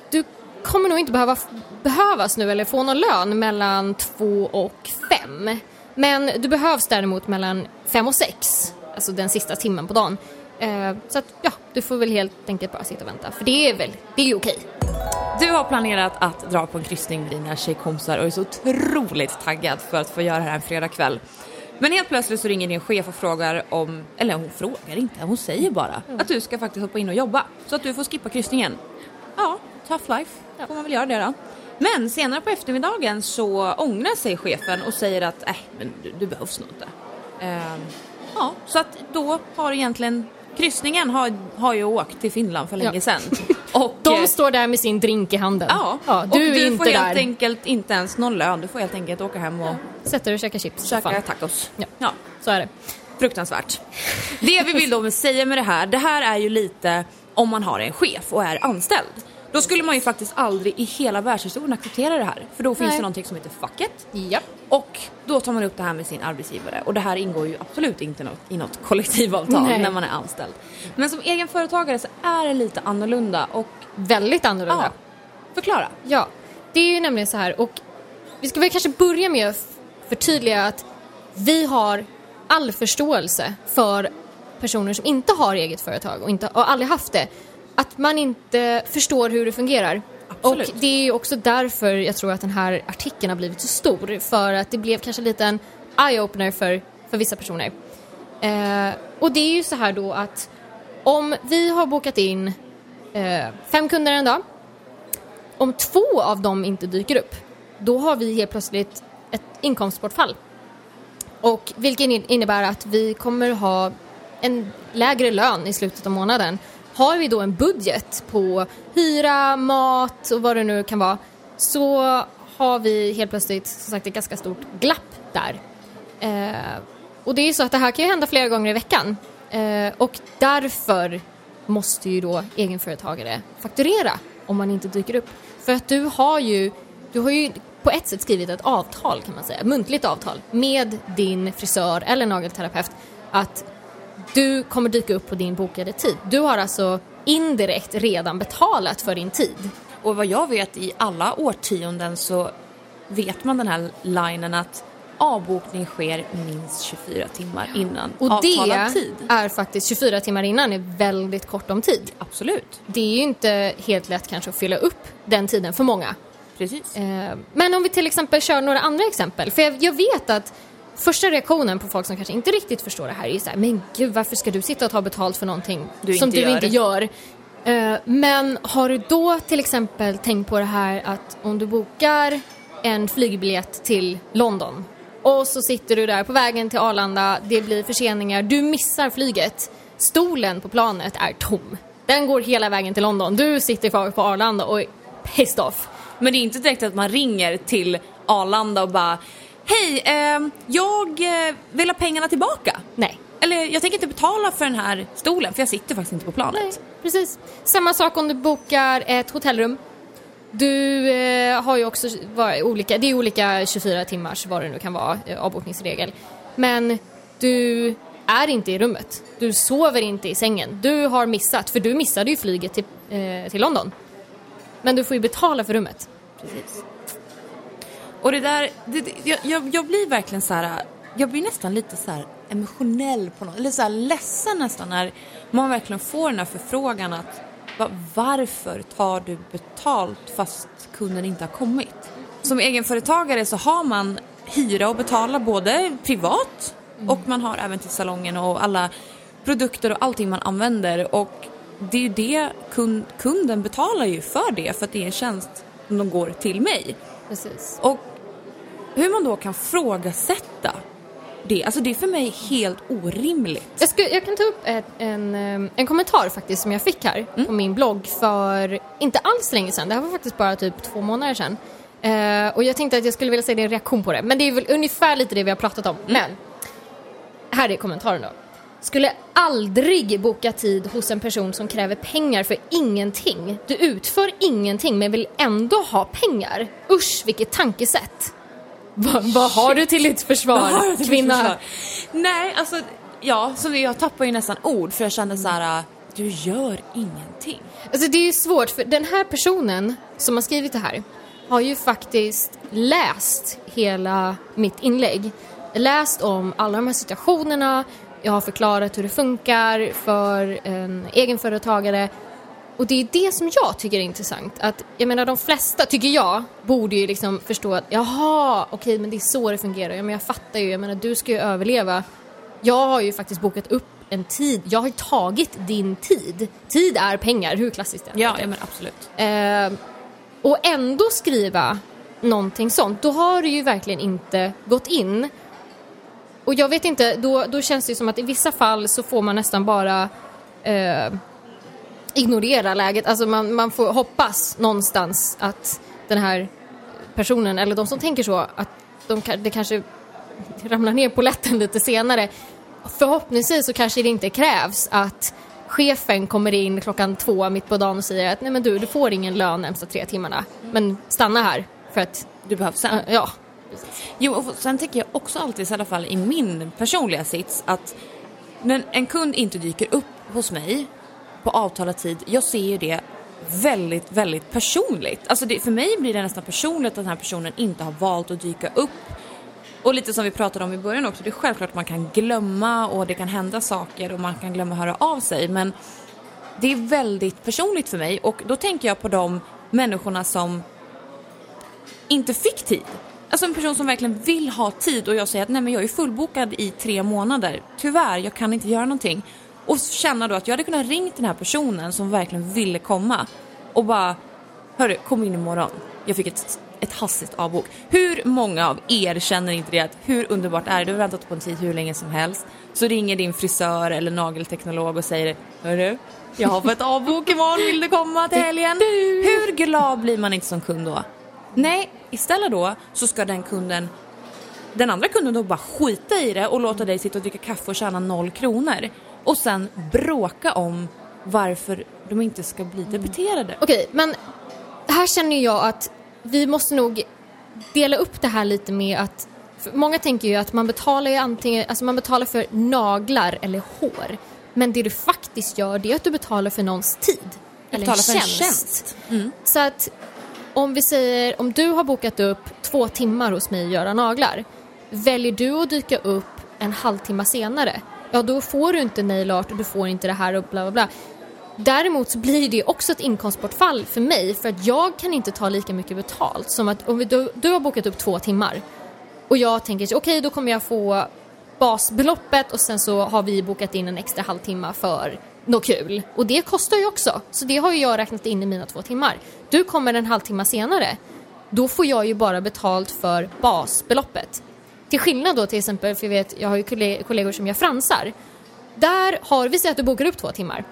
B: du kommer nog inte behöva behövas nu eller få någon lön mellan två och fem. Men du behövs däremot mellan fem och sex, alltså den sista timmen på dagen. Eh, så att ja, du får väl helt enkelt bara sitta och vänta, för det är väl, det är okej.
C: Du har planerat att dra på en kryssning med dina tjejkompisar och är så otroligt taggad för att få göra det här en fredagkväll. Men helt plötsligt så ringer din chef och frågar om, eller hon frågar inte, hon säger bara att du ska faktiskt hoppa in och jobba så att du får skippa kryssningen. Ja, tough life, får man väl göra det då. Men senare på eftermiddagen så ångrar sig chefen och säger att äh, men du, du behövs nog inte. Ehm, ja, så att då har egentligen kryssningen har, har ju åkt till Finland för länge
B: Ja.
C: sedan. Och,
B: De
C: eh,
B: står där med sin drink i handen.
C: Ja,
B: ja
C: och
B: du är
C: du
B: inte
C: får helt
B: där.
C: enkelt inte ens någon lön. Du får helt enkelt åka hem och
B: Sätter dig och käkar chips.
C: käka tacos.
B: Ja.
C: ja.
B: Så är det.
C: Fruktansvärt. Det vi vill då säga med det här, det här är ju lite om man har en chef och är anställd. Då skulle man ju faktiskt aldrig i hela världshistorien acceptera det här. För då finns
B: Nej.
C: det någonting som heter facket.
B: Ja.
C: Och då tar man upp det här med sin arbetsgivare. Och det här ingår ju absolut inte något, i något kollektivavtal
B: Nej.
C: när man är anställd. Men som egen företagare så är det lite annorlunda och
B: Väldigt annorlunda.
C: ja, förklara.
B: Ja, det är ju nämligen så här och vi ska väl kanske börja med att förtydliga att vi har all förståelse för personer som inte har eget företag och, inte, och aldrig haft det. Att man inte förstår hur det fungerar.
C: Absolut.
B: Och det är ju också därför jag tror att den här artikeln har blivit så stor. För att det blev kanske lite en eye-opener för, för vissa personer. Eh, och det är ju så här då att om vi har bokat in eh, fem kunder en dag om två av dem inte dyker upp, då har vi helt plötsligt ett inkomstbortfall. Och vilket in- innebär att vi kommer ha en lägre lön i slutet av månaden. Har vi då en budget på hyra, mat och vad det nu kan vara så har vi helt plötsligt som sagt ett ganska stort glapp där. Eh, och det är ju så att det här kan ju hända flera gånger i veckan. Eh, och därför måste ju då egenföretagare fakturera om man inte dyker upp. För att du har ju, du har ju på ett sätt skrivit ett avtal kan man säga, muntligt avtal med din frisör eller nagelterapeut att du kommer dyka upp på din bokade tid. Du har alltså indirekt redan betalat för din tid.
C: Och vad jag vet i alla årtionden så vet man den här linen att avbokning sker minst 24 timmar innan
B: Och
C: avtalad
B: det
C: tid.
B: är faktiskt 24 timmar innan är väldigt kort om tid.
C: Absolut,
B: Det är ju inte helt lätt kanske att fylla upp den tiden för många.
C: precis.
B: Eh, Men om vi till exempel kör några andra exempel. För jag vet att första reaktionen på folk som kanske inte riktigt förstår det här är ju så här, men gud varför ska du sitta och ta betalt för någonting
C: Du
B: som du
C: gör."
B: inte gör? Eh, Men har du då till exempel tänkt på det här att om du bokar en flygbiljett till London och så sitter du där på vägen till Arlanda, det blir förseningar, du missar flyget, stolen på planet är tom. Den går hela vägen till London, du sitter kvar på Arlanda och är pissed off.
C: Men det är inte direkt att man ringer till Arlanda och bara Hej, eh, jag vill ha pengarna tillbaka.
B: Nej.
C: Eller jag tänker inte betala för den här stolen för jag sitter faktiskt inte på planet.
B: Nej, precis. Samma sak om du bokar ett hotellrum. Du eh, har ju också var, olika, det är olika 24 timmars vad det nu kan vara, eh, avbokningsregel. Men du är inte i rummet. Du sover inte i sängen. Du har missat, för du missade ju flyget till, eh, till London. Men du får ju betala för rummet.
C: Precis. Och det där, det, det, jag, jag, blir verkligen så här, jag blir nästan lite så här emotionell på något, eller så här ledsen nästan när man verkligen får den här förfrågan att va, varför tar du betalt fast kunden inte har kommit? Som egenföretagare så har man hyra och betala både privat och man har även till salongen och alla produkter och allting man använder och det är ju det kund, kunden betalar ju för det för att det är en tjänst som de går till mig.
B: Precis.
C: Och hur man då kan frågasätta det, alltså det är för mig helt orimligt.
B: Jag, skulle, jag kan ta upp ett, en, eh, en kommentar faktiskt som jag fick här på min blogg för inte alls länge sedan. Det här var faktiskt bara typ två månader sedan. Eh, och jag tänkte att jag skulle vilja säga din reaktion på det. Men det är väl ungefär lite det vi har pratat om. Men här är kommentaren då. Skulle aldrig boka tid hos en person som kräver pengar för ingenting. Du utför ingenting men vill ändå ha pengar. Usch, vilket tankesätt. Va, vad har du till ditt försvar,
C: till
B: kvinna?
C: försvar? Nej, alltså ja, så jag tappar ju nästan ord för jag kände så här, du gör ingenting.
B: Alltså det är ju svårt för den här personen som har skrivit det här har ju faktiskt läst hela mitt inlägg. Läst om alla de här situationerna, jag har förklarat hur det funkar för en egenföretagare och det är det som jag tycker är intressant. Att, jag menar de flesta, tycker jag, borde ju liksom förstå att jaha, okej men det är så det fungerar. Ja, men jag fattar ju, jag menar du ska ju överleva. Jag har ju faktiskt bokat upp en tid, jag har ju tagit din tid. Tid är pengar, hur klassiskt det än
C: Ja, ja men absolut.
B: Eh, och ändå skriva någonting sånt, då har du ju verkligen inte gått in. Och jag vet inte, då, då känns det som att i vissa fall så får man nästan bara eh, ignorera läget. Alltså man, man får hoppas någonstans att den här personen, eller de som tänker så, att de, det kanske ramlar ner på lätten lite senare. Förhoppningsvis så kanske det inte krävs att chefen kommer in klockan två mitt på dagen och säger att nej men du, du får ingen lön närmsta tre timmarna. Men stanna här för att,
C: Du behövs sen.
B: äh,
C: Jo, och sen tänker jag också alltid, i alla fall i min personliga sits, att när en kund inte dyker upp hos mig på avtalad tid, jag ser ju det väldigt, väldigt personligt. Alltså det, för mig blir det nästan personligt att den här personen inte har valt att dyka upp. Och lite som vi pratade om i början också, det är självklart att man kan glömma och det kan hända saker och man kan glömma höra av sig, men det är väldigt personligt för mig och då tänker jag på de människorna som inte fick tid. Alltså en person som verkligen vill ha tid och jag säger att nej men jag är fullbokad i tre månader. Tyvärr, jag kan inte göra någonting. Och känna då att jag hade kunnat ringt den här personen som verkligen ville komma och bara Hörru, kom in imorgon. Jag fick ett, ett hastigt avbok. Hur många av er känner inte det att hur underbart är det? Du har väntat på en tid hur länge som helst. Så ringer din frisör eller nagelteknolog och säger Hörru, jag har fått avbok imorgon, vill du komma till helgen? Hur glad blir man inte som kund då? Nej, istället då så ska den kunden den andra kunden då bara skita i det och låta dig sitta och dricka kaffe och tjäna noll kronor. Och sen bråka om varför de inte ska bli debiterade.
B: Okej, men här känner jag att vi måste nog dela upp det här lite med att många tänker ju att man betalar ju antingen, alltså man betalar för naglar eller hår. Men det du faktiskt gör det är att du betalar för någons tid. Eller en
C: för en
B: tjänst.
C: tjänst.
B: Så att om vi säger, om du har bokat upp två timmar hos mig att göra naglar. Väljer du att dyka upp en halvtimme senare, ja då får du inte nail art och du får inte det här och bla bla bla. Däremot så blir det också ett inkomstbortfall för mig för att jag kan inte ta lika mycket betalt som att om vi, du, du har bokat upp två timmar och jag tänker okej okay, då kommer jag få basbeloppet och sen så har vi bokat in en extra halvtimme för något kul. Och det kostar ju också, så det har ju jag räknat in i mina två timmar. Du kommer en halvtimme senare, då får jag ju bara betalt för basbeloppet. Till skillnad då till exempel, för jag vet, jag har ju kollegor som gör fransar. Där har, vi säger att du bokar upp två timmar.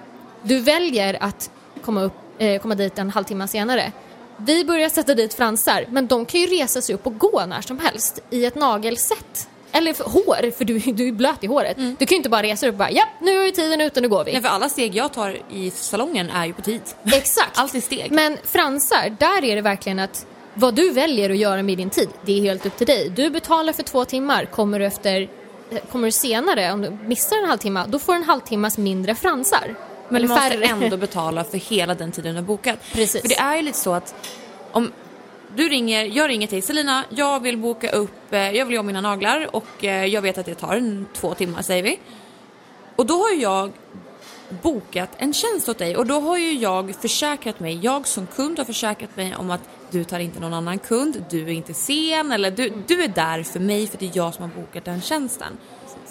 B: Du väljer att komma, upp, eh, komma dit en halvtimme senare. Vi börjar sätta dit fransar, men de kan ju resa sig upp och gå när som helst i ett nagelsätt. Eller för hår, för du, du är blöt i håret. Mm. Du kan ju inte bara resa upp och bara ja, nu är tiden ute, nu går vi.
C: Nej, för alla steg jag tar i salongen är ju på tid.
B: Exakt.
C: Allt är steg.
B: Men fransar, där är det verkligen att vad du väljer att göra med din tid, det är helt upp till dig. Du betalar för två timmar, kommer du efter eh, Kommer du senare, om du missar en halvtimme, då får du en halvtimmas mindre fransar.
C: Men du måste ändå betala för hela den tiden du har bokat.
B: Precis.
C: För det är ju lite så att om du ringer, jag ringer till Selina, jag vill boka upp, eh, jag vill göra mina naglar och eh, jag vet att det tar en, två timmar säger vi. Och då har jag bokat en tjänst åt dig och då har ju jag försäkrat mig, jag som kund har försäkrat mig om att du tar inte någon annan kund, du är inte sen eller du, du är där för mig för det är jag som har bokat den tjänsten.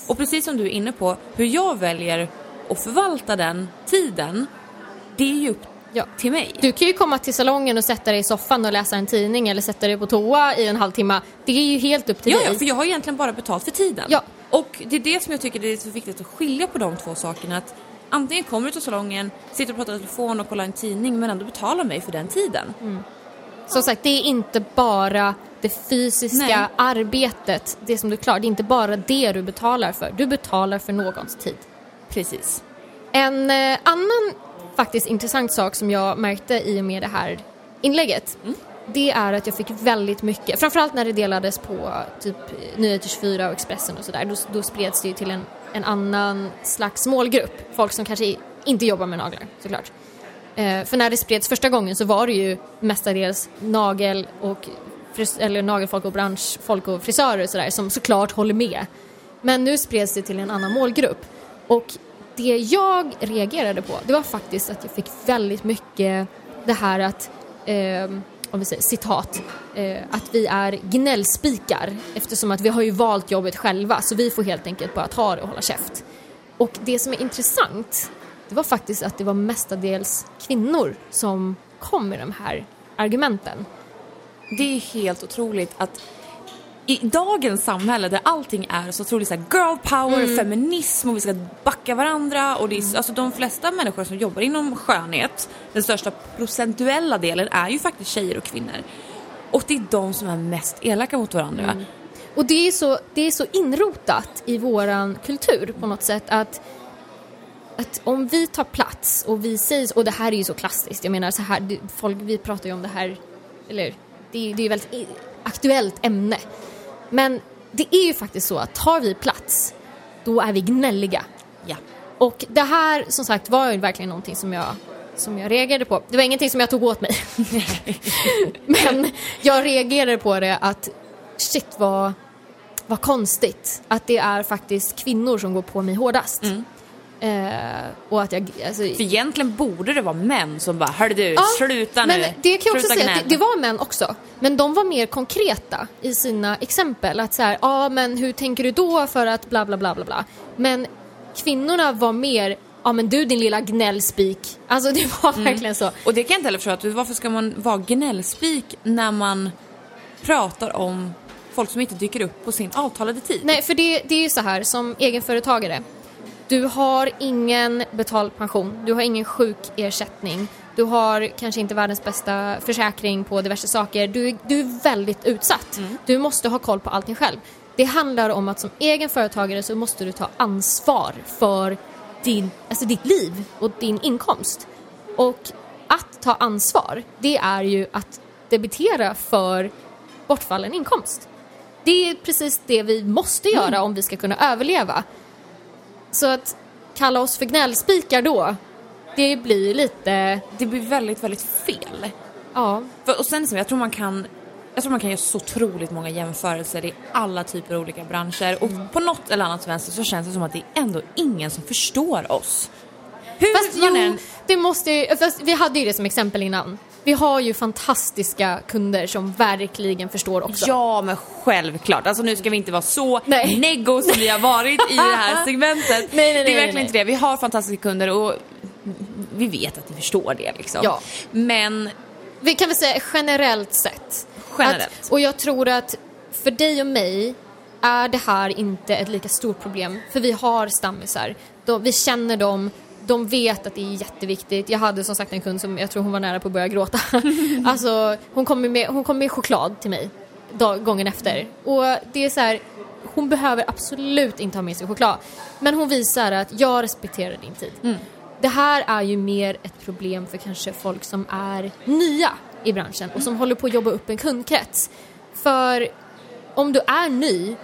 C: Och precis som du är inne på, hur jag väljer att förvalta den tiden, det är ju upp ja. till mig.
B: Du kan ju komma till salongen och sätta dig i soffan och läsa en tidning eller sätta dig på toa i en halvtimme. Det är ju helt upp till
C: ja,
B: dig.
C: Ja, för jag har egentligen bara betalt för tiden.
B: Ja.
C: Och det är det som jag tycker det är så viktigt att skilja på de två sakerna. Att antingen kommer du till salongen, sitter och pratar i telefon och kollar en tidning men ändå betalar mig för den tiden.
B: Mm. Som sagt, det är inte bara det fysiska Nej. arbetet, det som du klarar, det är inte bara det du betalar för. Du betalar för någons tid.
C: Precis.
B: En eh, annan faktiskt intressant sak som jag märkte i och med det här inlägget mm. det är att jag fick väldigt mycket, framförallt när det delades på typ Nyheter 24 och Expressen och sådär, då, då spreds det ju till en, en annan slags målgrupp. Folk som kanske inte jobbar med naglar såklart. Eh, för när det spreds första gången så var det ju mestadels nagel och eller nagelfolk och branschfolk och frisörer och sådär som såklart håller med. Men nu spreds det till en annan målgrupp. Och det jag reagerade på, det var faktiskt att jag fick väldigt mycket det här att, eh, om vi säger citat, eh, att vi är gnällspikar eftersom att vi har ju valt jobbet själva så vi får helt enkelt bara ta det och hålla käft. Och det som är intressant, det var faktiskt att det var mestadels kvinnor som kom med de här argumenten.
C: Det är helt otroligt att i dagens samhälle där allting är så otroligt så här girl power, mm. feminism och vi ska backa varandra och det är, mm. alltså de flesta människor som jobbar inom skönhet, den största procentuella delen är ju faktiskt tjejer och kvinnor. Och det är de som är mest elaka mot varandra. Mm.
B: Och det är, så, det är så inrotat i våran kultur på något sätt att att om vi tar plats och vi säger, och det här är ju så klassiskt, jag menar så här, folk, vi pratar ju om det här, eller det, det är ju väldigt aktuellt ämne. Men det är ju faktiskt så att tar vi plats, då är vi gnälliga.
C: Ja.
B: Och det här som sagt var ju verkligen någonting som jag, som jag reagerade på. Det var ingenting som jag tog åt mig. Men jag reagerade på det att shit vad, vad konstigt att det är faktiskt kvinnor som går på mig hårdast. Mm. Eh, och att jag, alltså,
C: För egentligen borde det vara män som bara, hörru du, ja, sluta
B: men
C: nu.
B: Det kan jag också säga, det, det, var män också. Men de var mer konkreta i sina exempel. Att så ja ah, men hur tänker du då för att bla bla bla bla bla. Men kvinnorna var mer, ja men du din lilla gnällspik. Alltså det var mm. verkligen så.
C: Och det kan jag inte heller förstå, varför ska man vara gnällspik när man pratar om folk som inte dyker upp på sin avtalade tid?
B: Nej, för det, det är ju så här som egenföretagare du har ingen betald pension, du har ingen sjukersättning, du har kanske inte världens bästa försäkring på diverse saker. Du, du är väldigt utsatt. Mm. Du måste ha koll på allting själv. Det handlar om att som egen företagare så måste du ta ansvar för din, alltså ditt liv och din inkomst. Och att ta ansvar, det är ju att debitera för bortfallen inkomst. Det är precis det vi måste göra mm. om vi ska kunna överleva. Så att kalla oss för gnällspikar då, det blir lite...
C: Det blir väldigt, väldigt fel.
B: Ja.
C: För, och sen så, jag tror man kan jag tror man kan göra så otroligt många jämförelser i alla typer av olika branscher och på något eller annat vänster så känns det som att det är ändå ingen som förstår oss. Hur
B: Fast jo, det måste ju, vi hade ju det som exempel innan. Vi har ju fantastiska kunder som verkligen förstår också.
C: Ja, men självklart. Alltså nu ska vi inte vara så
B: Nej.
C: neggo som vi har varit i det här segmentet.
B: Nej, nej,
C: det är
B: nej,
C: verkligen
B: nej.
C: inte det. Vi har fantastiska kunder och vi vet att ni förstår det liksom.
B: Ja.
C: Men
B: Vi kan väl säga generellt sett.
C: Generellt.
B: Att, och jag tror att för dig och mig är det här inte ett lika stort problem. För vi har stammisar. De, vi känner dem. De vet att det är jätteviktigt. Jag hade som sagt en kund som jag tror hon var nära på att börja gråta. alltså hon kom med, hon kom med choklad till mig dag, gången efter. Och det är så här, hon behöver absolut inte ha med sig choklad. Men hon visar att jag respekterar din tid. Det här är ju mer ett problem för kanske folk som är nya i branschen och som håller på att jobba upp en kundkrets. För om du är ny,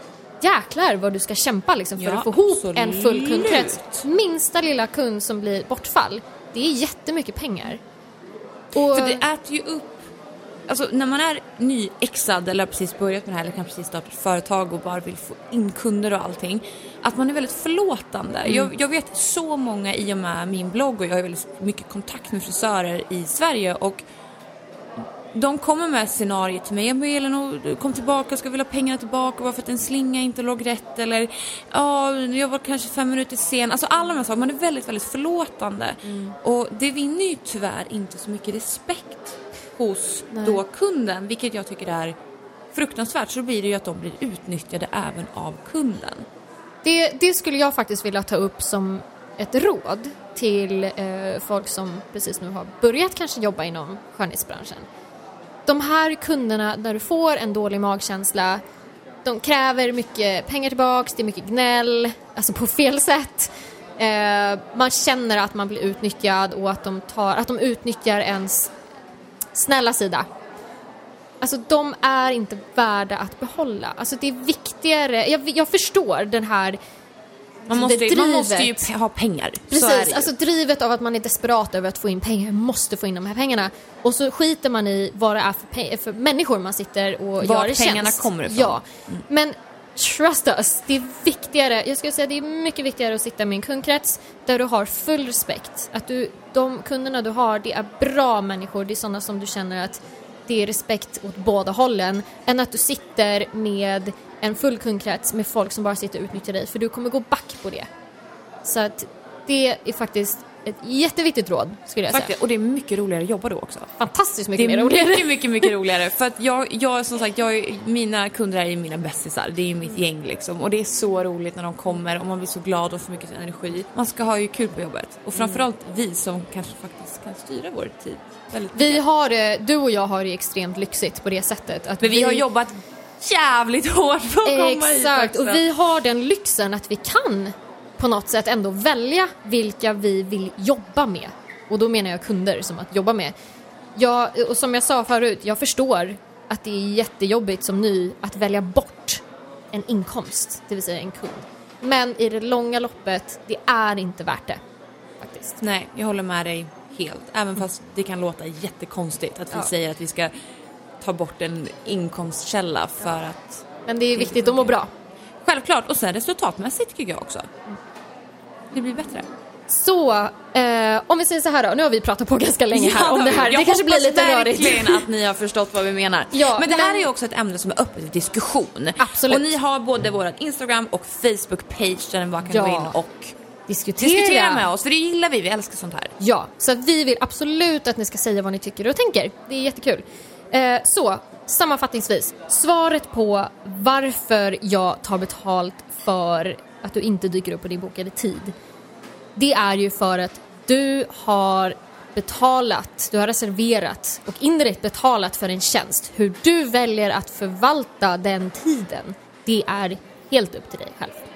B: jäklar vad du ska kämpa liksom för
C: Ja,
B: att få ihop en full kundkrets. Minsta lilla kund som blir bortfall, det är jättemycket pengar. Och,
C: För det äter ju upp Alltså när man är nyexad eller har precis börjat med det här eller kanske precis startat företag och bara vill få in kunder och allting. Att man är väldigt förlåtande. Jag, jag vet så många i och med min blogg och jag har väldigt mycket kontakt med frisörer i Sverige och de kommer med scenarier till mig. Jag ber Elin kom tillbaka, ska vilja ha pengarna tillbaka varför att en slinga inte låg rätt eller ja, jag var kanske fem minuter sen. Alltså alla de här sakerna. Man är väldigt, väldigt förlåtande. Och det vinner ju tyvärr inte så mycket respekt hos
B: Nej.
C: då kunden, vilket jag tycker är fruktansvärt. Så blir det ju att de blir utnyttjade även av kunden.
B: Det, det skulle jag faktiskt vilja ta upp som ett råd till eh, folk som precis nu har börjat kanske jobba inom skönhetsbranschen. De här kunderna, när du får en dålig magkänsla, de kräver mycket pengar tillbaks, det är mycket gnäll, alltså på fel sätt. Eh, man känner att man blir utnyttjad och att de, tar, att de utnyttjar ens snälla sida. Alltså de är inte värda att behålla. Alltså det är viktigare, jag, jag förstår den här
C: man måste,
B: det
C: man måste ju
B: drivet.
C: ha pengar.
B: Precis, alltså drivet av att man är desperat över att få in pengar, måste få in de här pengarna. Och så skiter man i vad det är för, för människor man sitter och
C: Vart
B: gör i
C: pengarna
B: tjänst.
C: kommer ifrån.
B: Ja, men trust us, det är viktigare, jag skulle säga det är mycket viktigare att sitta med en kundkrets där du har full respekt. Att du, de kunderna du har, det är bra människor, det är sådana som du känner att det är respekt åt båda hållen, än att du sitter med en full kundkrets med folk som bara sitter och utnyttjar dig, för du kommer gå back på det. Så att det är faktiskt ett jätteviktigt råd skulle jag säga.
C: Faktiskt, och det är mycket roligare att jobba då också.
B: Fantastiskt mycket mer roligare.
C: mycket, mycket, mycket roligare. För att jag, jag som sagt, jag, mina kunder är ju mina bästisar. Det är ju mitt gäng liksom. Och det är så roligt när de kommer och man blir så glad och får mycket energi. Man ska ha ju kul på jobbet. Och framförallt vi som kanske faktiskt kan styra vår tid väldigt
B: Vi
C: mycket.
B: har det, du och jag har det extremt lyxigt på det sättet. Att
C: Men vi har jobbat jävligt hårt för att komma hit
B: Exakt,
C: också.
B: och vi har den lyxen att vi kan på något sätt ändå välja vilka vi vill jobba med. Och då menar jag kunder som att jobba med. Jag, och som jag sa förut, jag förstår att det är jättejobbigt som ny att välja bort en inkomst, det vill säga en kund. Men i det långa loppet, det är inte värt det. Faktiskt.
C: Nej, jag håller med dig helt. Även fast det kan låta jättekonstigt att vi
B: Ja.
C: säger att vi ska ta bort en inkomstkälla för att
B: Men det är viktigt att må bra.
C: Självklart, och sen resultatmässigt tycker jag också. Det blir bättre.
B: Så, eh, om vi säger så här då, nu har vi pratat på ganska länge här om det här.
C: Jag
B: det kanske blir
C: hoppas
B: lite rörigt.
C: verkligen att ni har förstått vad vi menar.
B: Ja,
C: men det här
B: men-
C: är ju också ett ämne som är öppet för diskussion.
B: Absolut.
C: Och ni har både vår Instagram och Facebook-page där ni bara kan
B: Ja.
C: gå in och
B: Diskutera.
C: diskutera med oss. För det gillar vi, vi älskar sånt här.
B: Ja, så vi vill absolut att ni ska säga vad ni tycker och tänker. Det är jättekul. Eh, så, sammanfattningsvis. Svaret på varför jag tar betalt för att du inte dyker upp på din bokade tid. Det är ju för att du har betalat, du har reserverat och indirekt betalat för en tjänst. Hur du väljer att förvalta den tiden, det är helt upp till dig själv.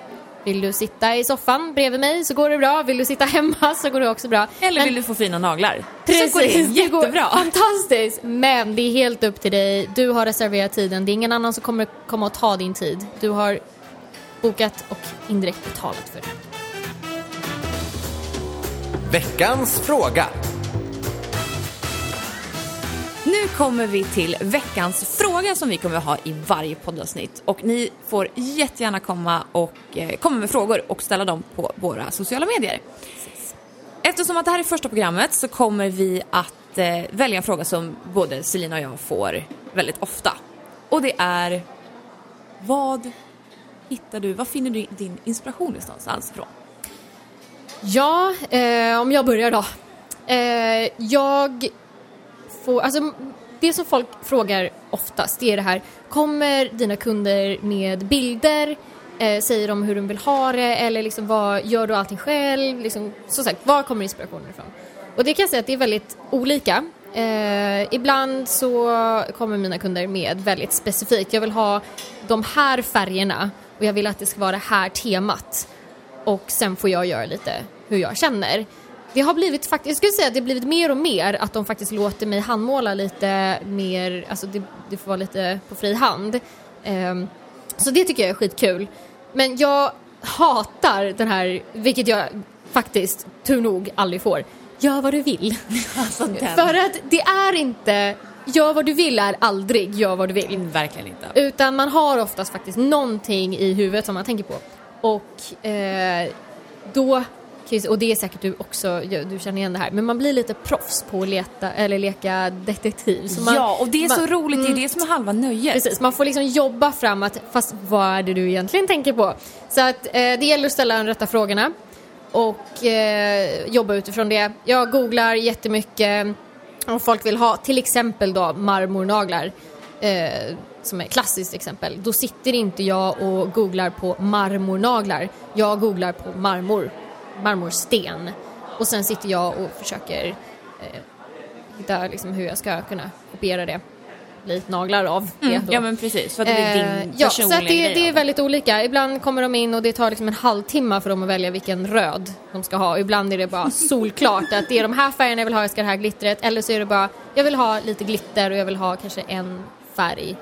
B: Vill du sitta i soffan bredvid mig så går det bra. Vill du sitta hemma så går det också bra.
C: Eller
B: Men-
C: vill du få fina naglar?
B: Precis,
C: Så går det
B: det går
C: jättebra.
B: fantastiskt. Men det är helt upp till dig. Du har reserverat tiden. Det är ingen annan som kommer komma och ta din tid. Du har bokat och indirekt betalat för det.
A: Veckans fråga.
C: Nu kommer vi till veckans fråga som vi kommer att ha i varje poddavsnitt. Och ni får jättegärna komma och eh, komma med frågor och ställa dem på våra sociala medier. Eftersom att det här är första programmet så kommer vi att eh, välja en fråga som både Selina och jag får väldigt ofta. Och det är vad hittar du, vad finner du din inspiration någonstans ifrån?
B: Ja, eh, om jag börjar då. Eh, jag får, alltså det som folk frågar oftast det är det här, kommer dina kunder med bilder, eh, säger de hur de vill ha det eller liksom vad, gör du allting själv? Liksom, som sagt, var kommer inspirationen ifrån? Och det kan jag säga att det är väldigt olika. Eh, ibland så kommer mina kunder med väldigt specifikt, jag vill ha de här färgerna och jag vill att det ska vara det här temat. Och sen får jag göra lite hur jag känner. Det har blivit faktiskt, jag skulle säga att det har blivit mer och mer att de faktiskt låter mig handmåla lite mer, alltså det, det får vara lite på fri hand. Um, så det tycker jag är skitkul. Men jag hatar den här, vilket jag faktiskt tur nog aldrig får, gör vad du vill.
C: Alltså,
B: För att det är inte, gör vad du vill är aldrig gör vad du vill.
C: Verkligen inte.
B: Utan man har oftast faktiskt någonting i huvudet som man tänker på. Och eh, då, och det är säkert du också, du känner igen det här, men man blir lite proffs på att leta, eller leka detektiv. Man,
C: ja, och det är
B: man,
C: så roligt, det är
B: mm,
C: det som är halva nöjet.
B: Precis, man får liksom jobba fram att, fast vad är det du egentligen tänker på? Så att eh, det gäller att ställa de rätta frågorna och eh, jobba utifrån det. Jag googlar jättemycket om folk vill ha till exempel då marmornaglar eh, som är ett klassiskt exempel. Då sitter inte jag och googlar på marmornaglar. Jag googlar på marmor, marmorsten och sen sitter jag och försöker eh, hitta liksom hur jag ska kunna kopiera det bli naglar av det
C: mm. Ja men precis, för att det är din
B: Eh, Ja, så
C: personliga
B: att det,
C: grej
B: det är väldigt olika. Ibland kommer de in och det tar liksom en halvtimme för dem att välja vilken röd de ska ha. Ibland är det bara solklart att det är de här färgerna jag vill ha, jag ska ha det här glittret. Eller så är det bara, jag vill ha lite glitter och jag vill ha kanske en färg.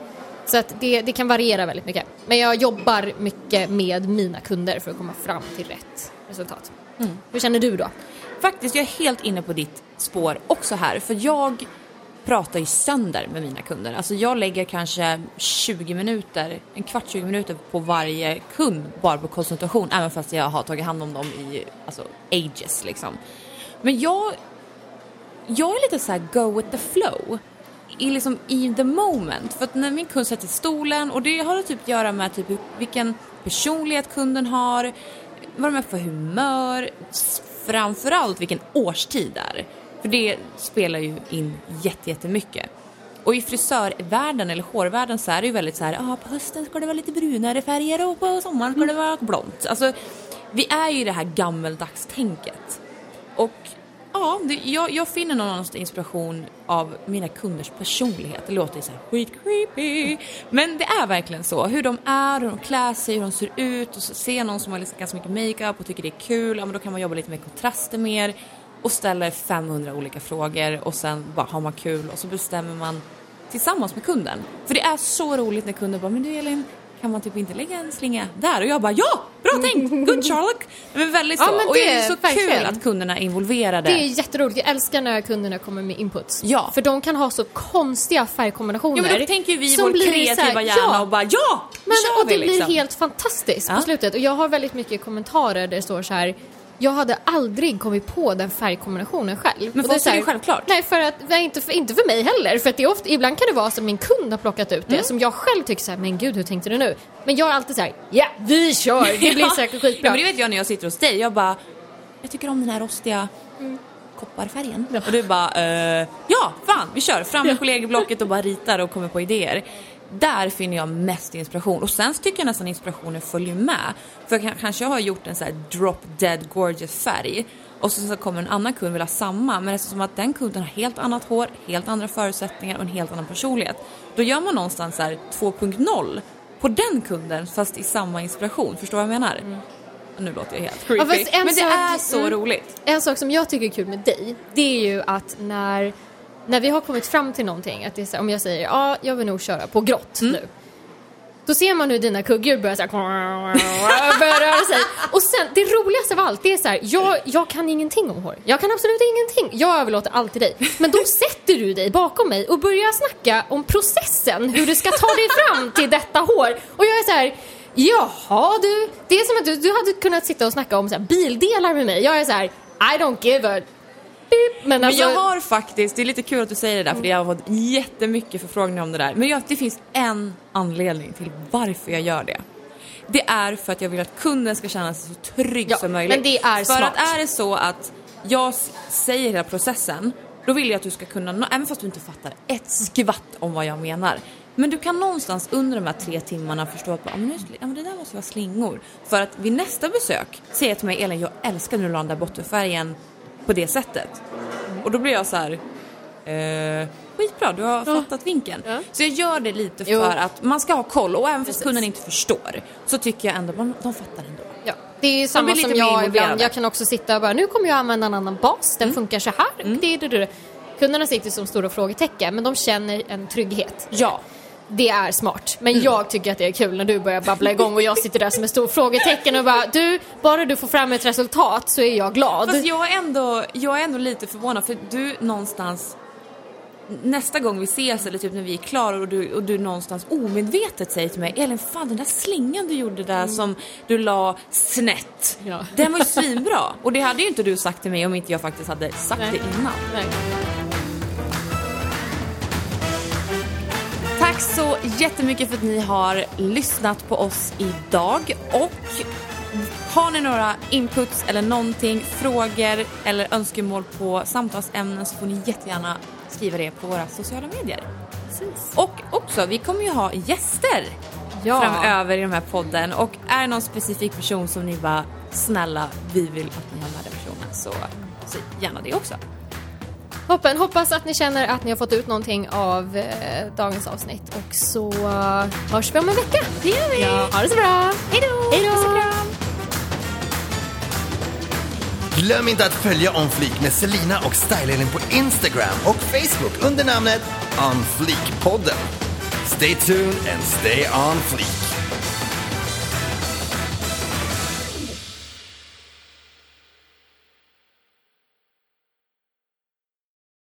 B: Så att det, det kan variera väldigt mycket. Men jag jobbar mycket med mina kunder för att komma fram till rätt resultat.
C: Mm.
B: Hur känner du då?
C: Faktiskt, jag är helt inne på ditt spår också här. För jag pratar ju sönder med mina kunder. Alltså jag lägger kanske 20 minuter, en kvart 20 minuter på varje kund bara på konsultation. Även fast jag har tagit hand om dem i alltså, ages liksom. Men jag, jag är lite så här go with the flow. I, liksom, I the moment. För att när min kund sätter stolen och det har typ att göra med typ vilken personlighet kunden har, vad de är för humör, framförallt vilken årstid det är. För det spelar ju in jättemycket. Och i frisörvärlden eller hårvärlden så är det ju väldigt så här, ah, på hösten ska det vara lite brunare färger och på sommaren ska det vara blont. Alltså, vi är ju i det här gammeldagstänket. Och ja, det, jag, jag finner någonstans inspiration av mina kunders personlighet. Det låter ju så här skit creepy. Men det är verkligen så. Hur de är, hur de klär sig, hur de ser ut. Och så ser någon som har liksom ganska mycket makeup och tycker det är kul, ja men då kan man jobba lite med kontraster mer och ställer 500 olika frågor och sen bara har man kul och så bestämmer man tillsammans med kunden. För det är så roligt när kunden bara, men du Elin, kan man typ inte lägga en slinga där? Och jag bara, ja! Bra tänkt! Good Charlotte! Men väldigt så.
B: Ja, men
C: och det
B: det
C: är så
B: verkligen.
C: kul att kunderna är involverade.
B: Det är jätteroligt. Jag älskar när kunderna kommer med inputs.
C: Ja.
B: För de kan ha så konstiga färgkombinationer.
C: Ja men då tänker vi
B: som
C: vår
B: blir
C: kreativa
B: här,
C: hjärna
B: ja,
C: och bara ja!
B: Men,
C: kör
B: och det
C: vi,
B: blir
C: liksom.
B: helt fantastiskt
C: Ja.
B: på slutet. Och jag har väldigt mycket kommentarer där det står så här jag hade aldrig kommit på den färgkombinationen själv.
C: Men för
B: är
C: oss är det självklart.
B: Nej, för att, nej inte, för, inte för mig heller. För att det är ofta, ibland kan det vara som min kund har plockat ut det,
C: Mm.
B: som jag själv tycker så här, men gud hur tänkte du nu? Men jag är alltid så här, ja vi kör, det blir säkert skitbra.
C: Ja, men det vet jag när jag sitter hos dig. Jag bara, jag tycker om den här rostiga
B: Mm.
C: kopparfärgen. Och du bara, eh, ja fan vi kör. Fram med kollegieblocket och bara ritar och kommer på idéer. Där finner jag mest inspiration och sen tycker jag nästan inspirationen följer med. För jag kan- kanske jag har gjort en så här drop dead gorgeous färg och så, så kommer en annan kund vill ha samma men eftersom att den kunden har helt annat hår, helt andra förutsättningar och en helt annan personlighet. Då gör man någonstans så här 2.0 på den kunden fast i samma inspiration. Förstår du vad jag menar? Nu låter jag helt creepy.
B: Mm. Ja,
C: men det
B: sak-
C: är så
B: mm.
C: roligt.
B: En sak som jag tycker är kul med dig, det är ju att när, när vi har kommit fram till någonting, att det är så, här, om jag säger ja, jag vill nog köra på grått
C: Mm.
B: nu. Då ser man hur dina kugghjul börjar, så här, börjar röra sig. Och sen, det roligaste av allt, det är så här, jag, jag kan ingenting om hår. Jag kan absolut ingenting. Jag överlåter allt till dig. Men då sätter du dig bakom mig och börjar snacka om processen, hur du ska ta dig fram till detta hår. Och jag är så här, jaha du, det är som att du, du hade kunnat sitta och snacka om så här, bildelar med mig. Jag är så här, I don't give a beep. Men, alltså,
C: Men jag har faktiskt, det är lite kul att du säger det där för jag har fått jättemycket förfrågningar om det där. Men jag, det finns en anledning till varför jag gör det. Det är för att jag vill att kunden ska känna sig så trygg
B: Ja,
C: som möjligt.
B: men det är
C: för
B: smart.
C: att är det så att jag säger hela processen, då vill jag att du ska kunna, även fast du inte fattar ett skvatt om vad jag menar. Men du kan någonstans under de här tre timmarna förstå att "Ja, men, nu, sli- ja, men det där måste vara slingor. För att vid nästa besök säger jag till mig, Elin jag älskar när du la den där bottenfärgen på det sättet. Och då blir jag så här. Eh, skitbra, du har fattat vinkeln.
B: Ja.
C: Så jag gör det lite
B: Jo.
C: för att man ska ha koll och även fast kunden inte förstår så tycker jag ändå att de fattar ändå.
B: Ja, det är samma som jag ibland. Jag kan också sitta och bara, nu kommer jag använda en annan bas, den funkar så här. Det, det, det. Kunderna sitter som stora frågetecken, men de känner en trygghet.
C: Ja.
B: Det är smart. Men jag tycker att det är kul när du börjar babbla igång och jag sitter där som ett stort frågetecken och bara, du, bara du får fram ett resultat så är jag glad.
C: Fast jag är, ändå, jag är ändå lite förvånad för du någonstans Nästa gång vi ses eller typ när vi är klara och du, och du någonstans omedvetet säger till mig Elin fan den där slingan du gjorde där som du la snett
B: Ja.
C: Den var ju svinbra och det hade ju inte du sagt till mig om inte jag faktiskt hade sagt
B: Nej.
C: det innan.
B: Nej.
C: Tack så jättemycket för att ni har lyssnat på oss idag och har ni några inputs eller någonting, frågor eller önskemål på samtalsämnen så får ni jättegärna skriva det på våra sociala medier.
B: Precis.
C: Och också, vi kommer ju ha gäster
B: Ja.
C: framöver i den här podden och är det någon specifik person som ni bara snälla, vi vill att ni har med den personen så, så gärna det också.
B: Hoppen, hoppas att ni känner att ni har fått ut någonting av eh, dagens avsnitt och så eh, hörs vi om en vecka. Det gör vi! Ja, ha det så bra! Hej då! Hej då!
A: Glöm inte att följa On Fleek med Selina och Style på Instagram och Facebook under namnet On Fleek-podden. Stay tuned and stay on fleek.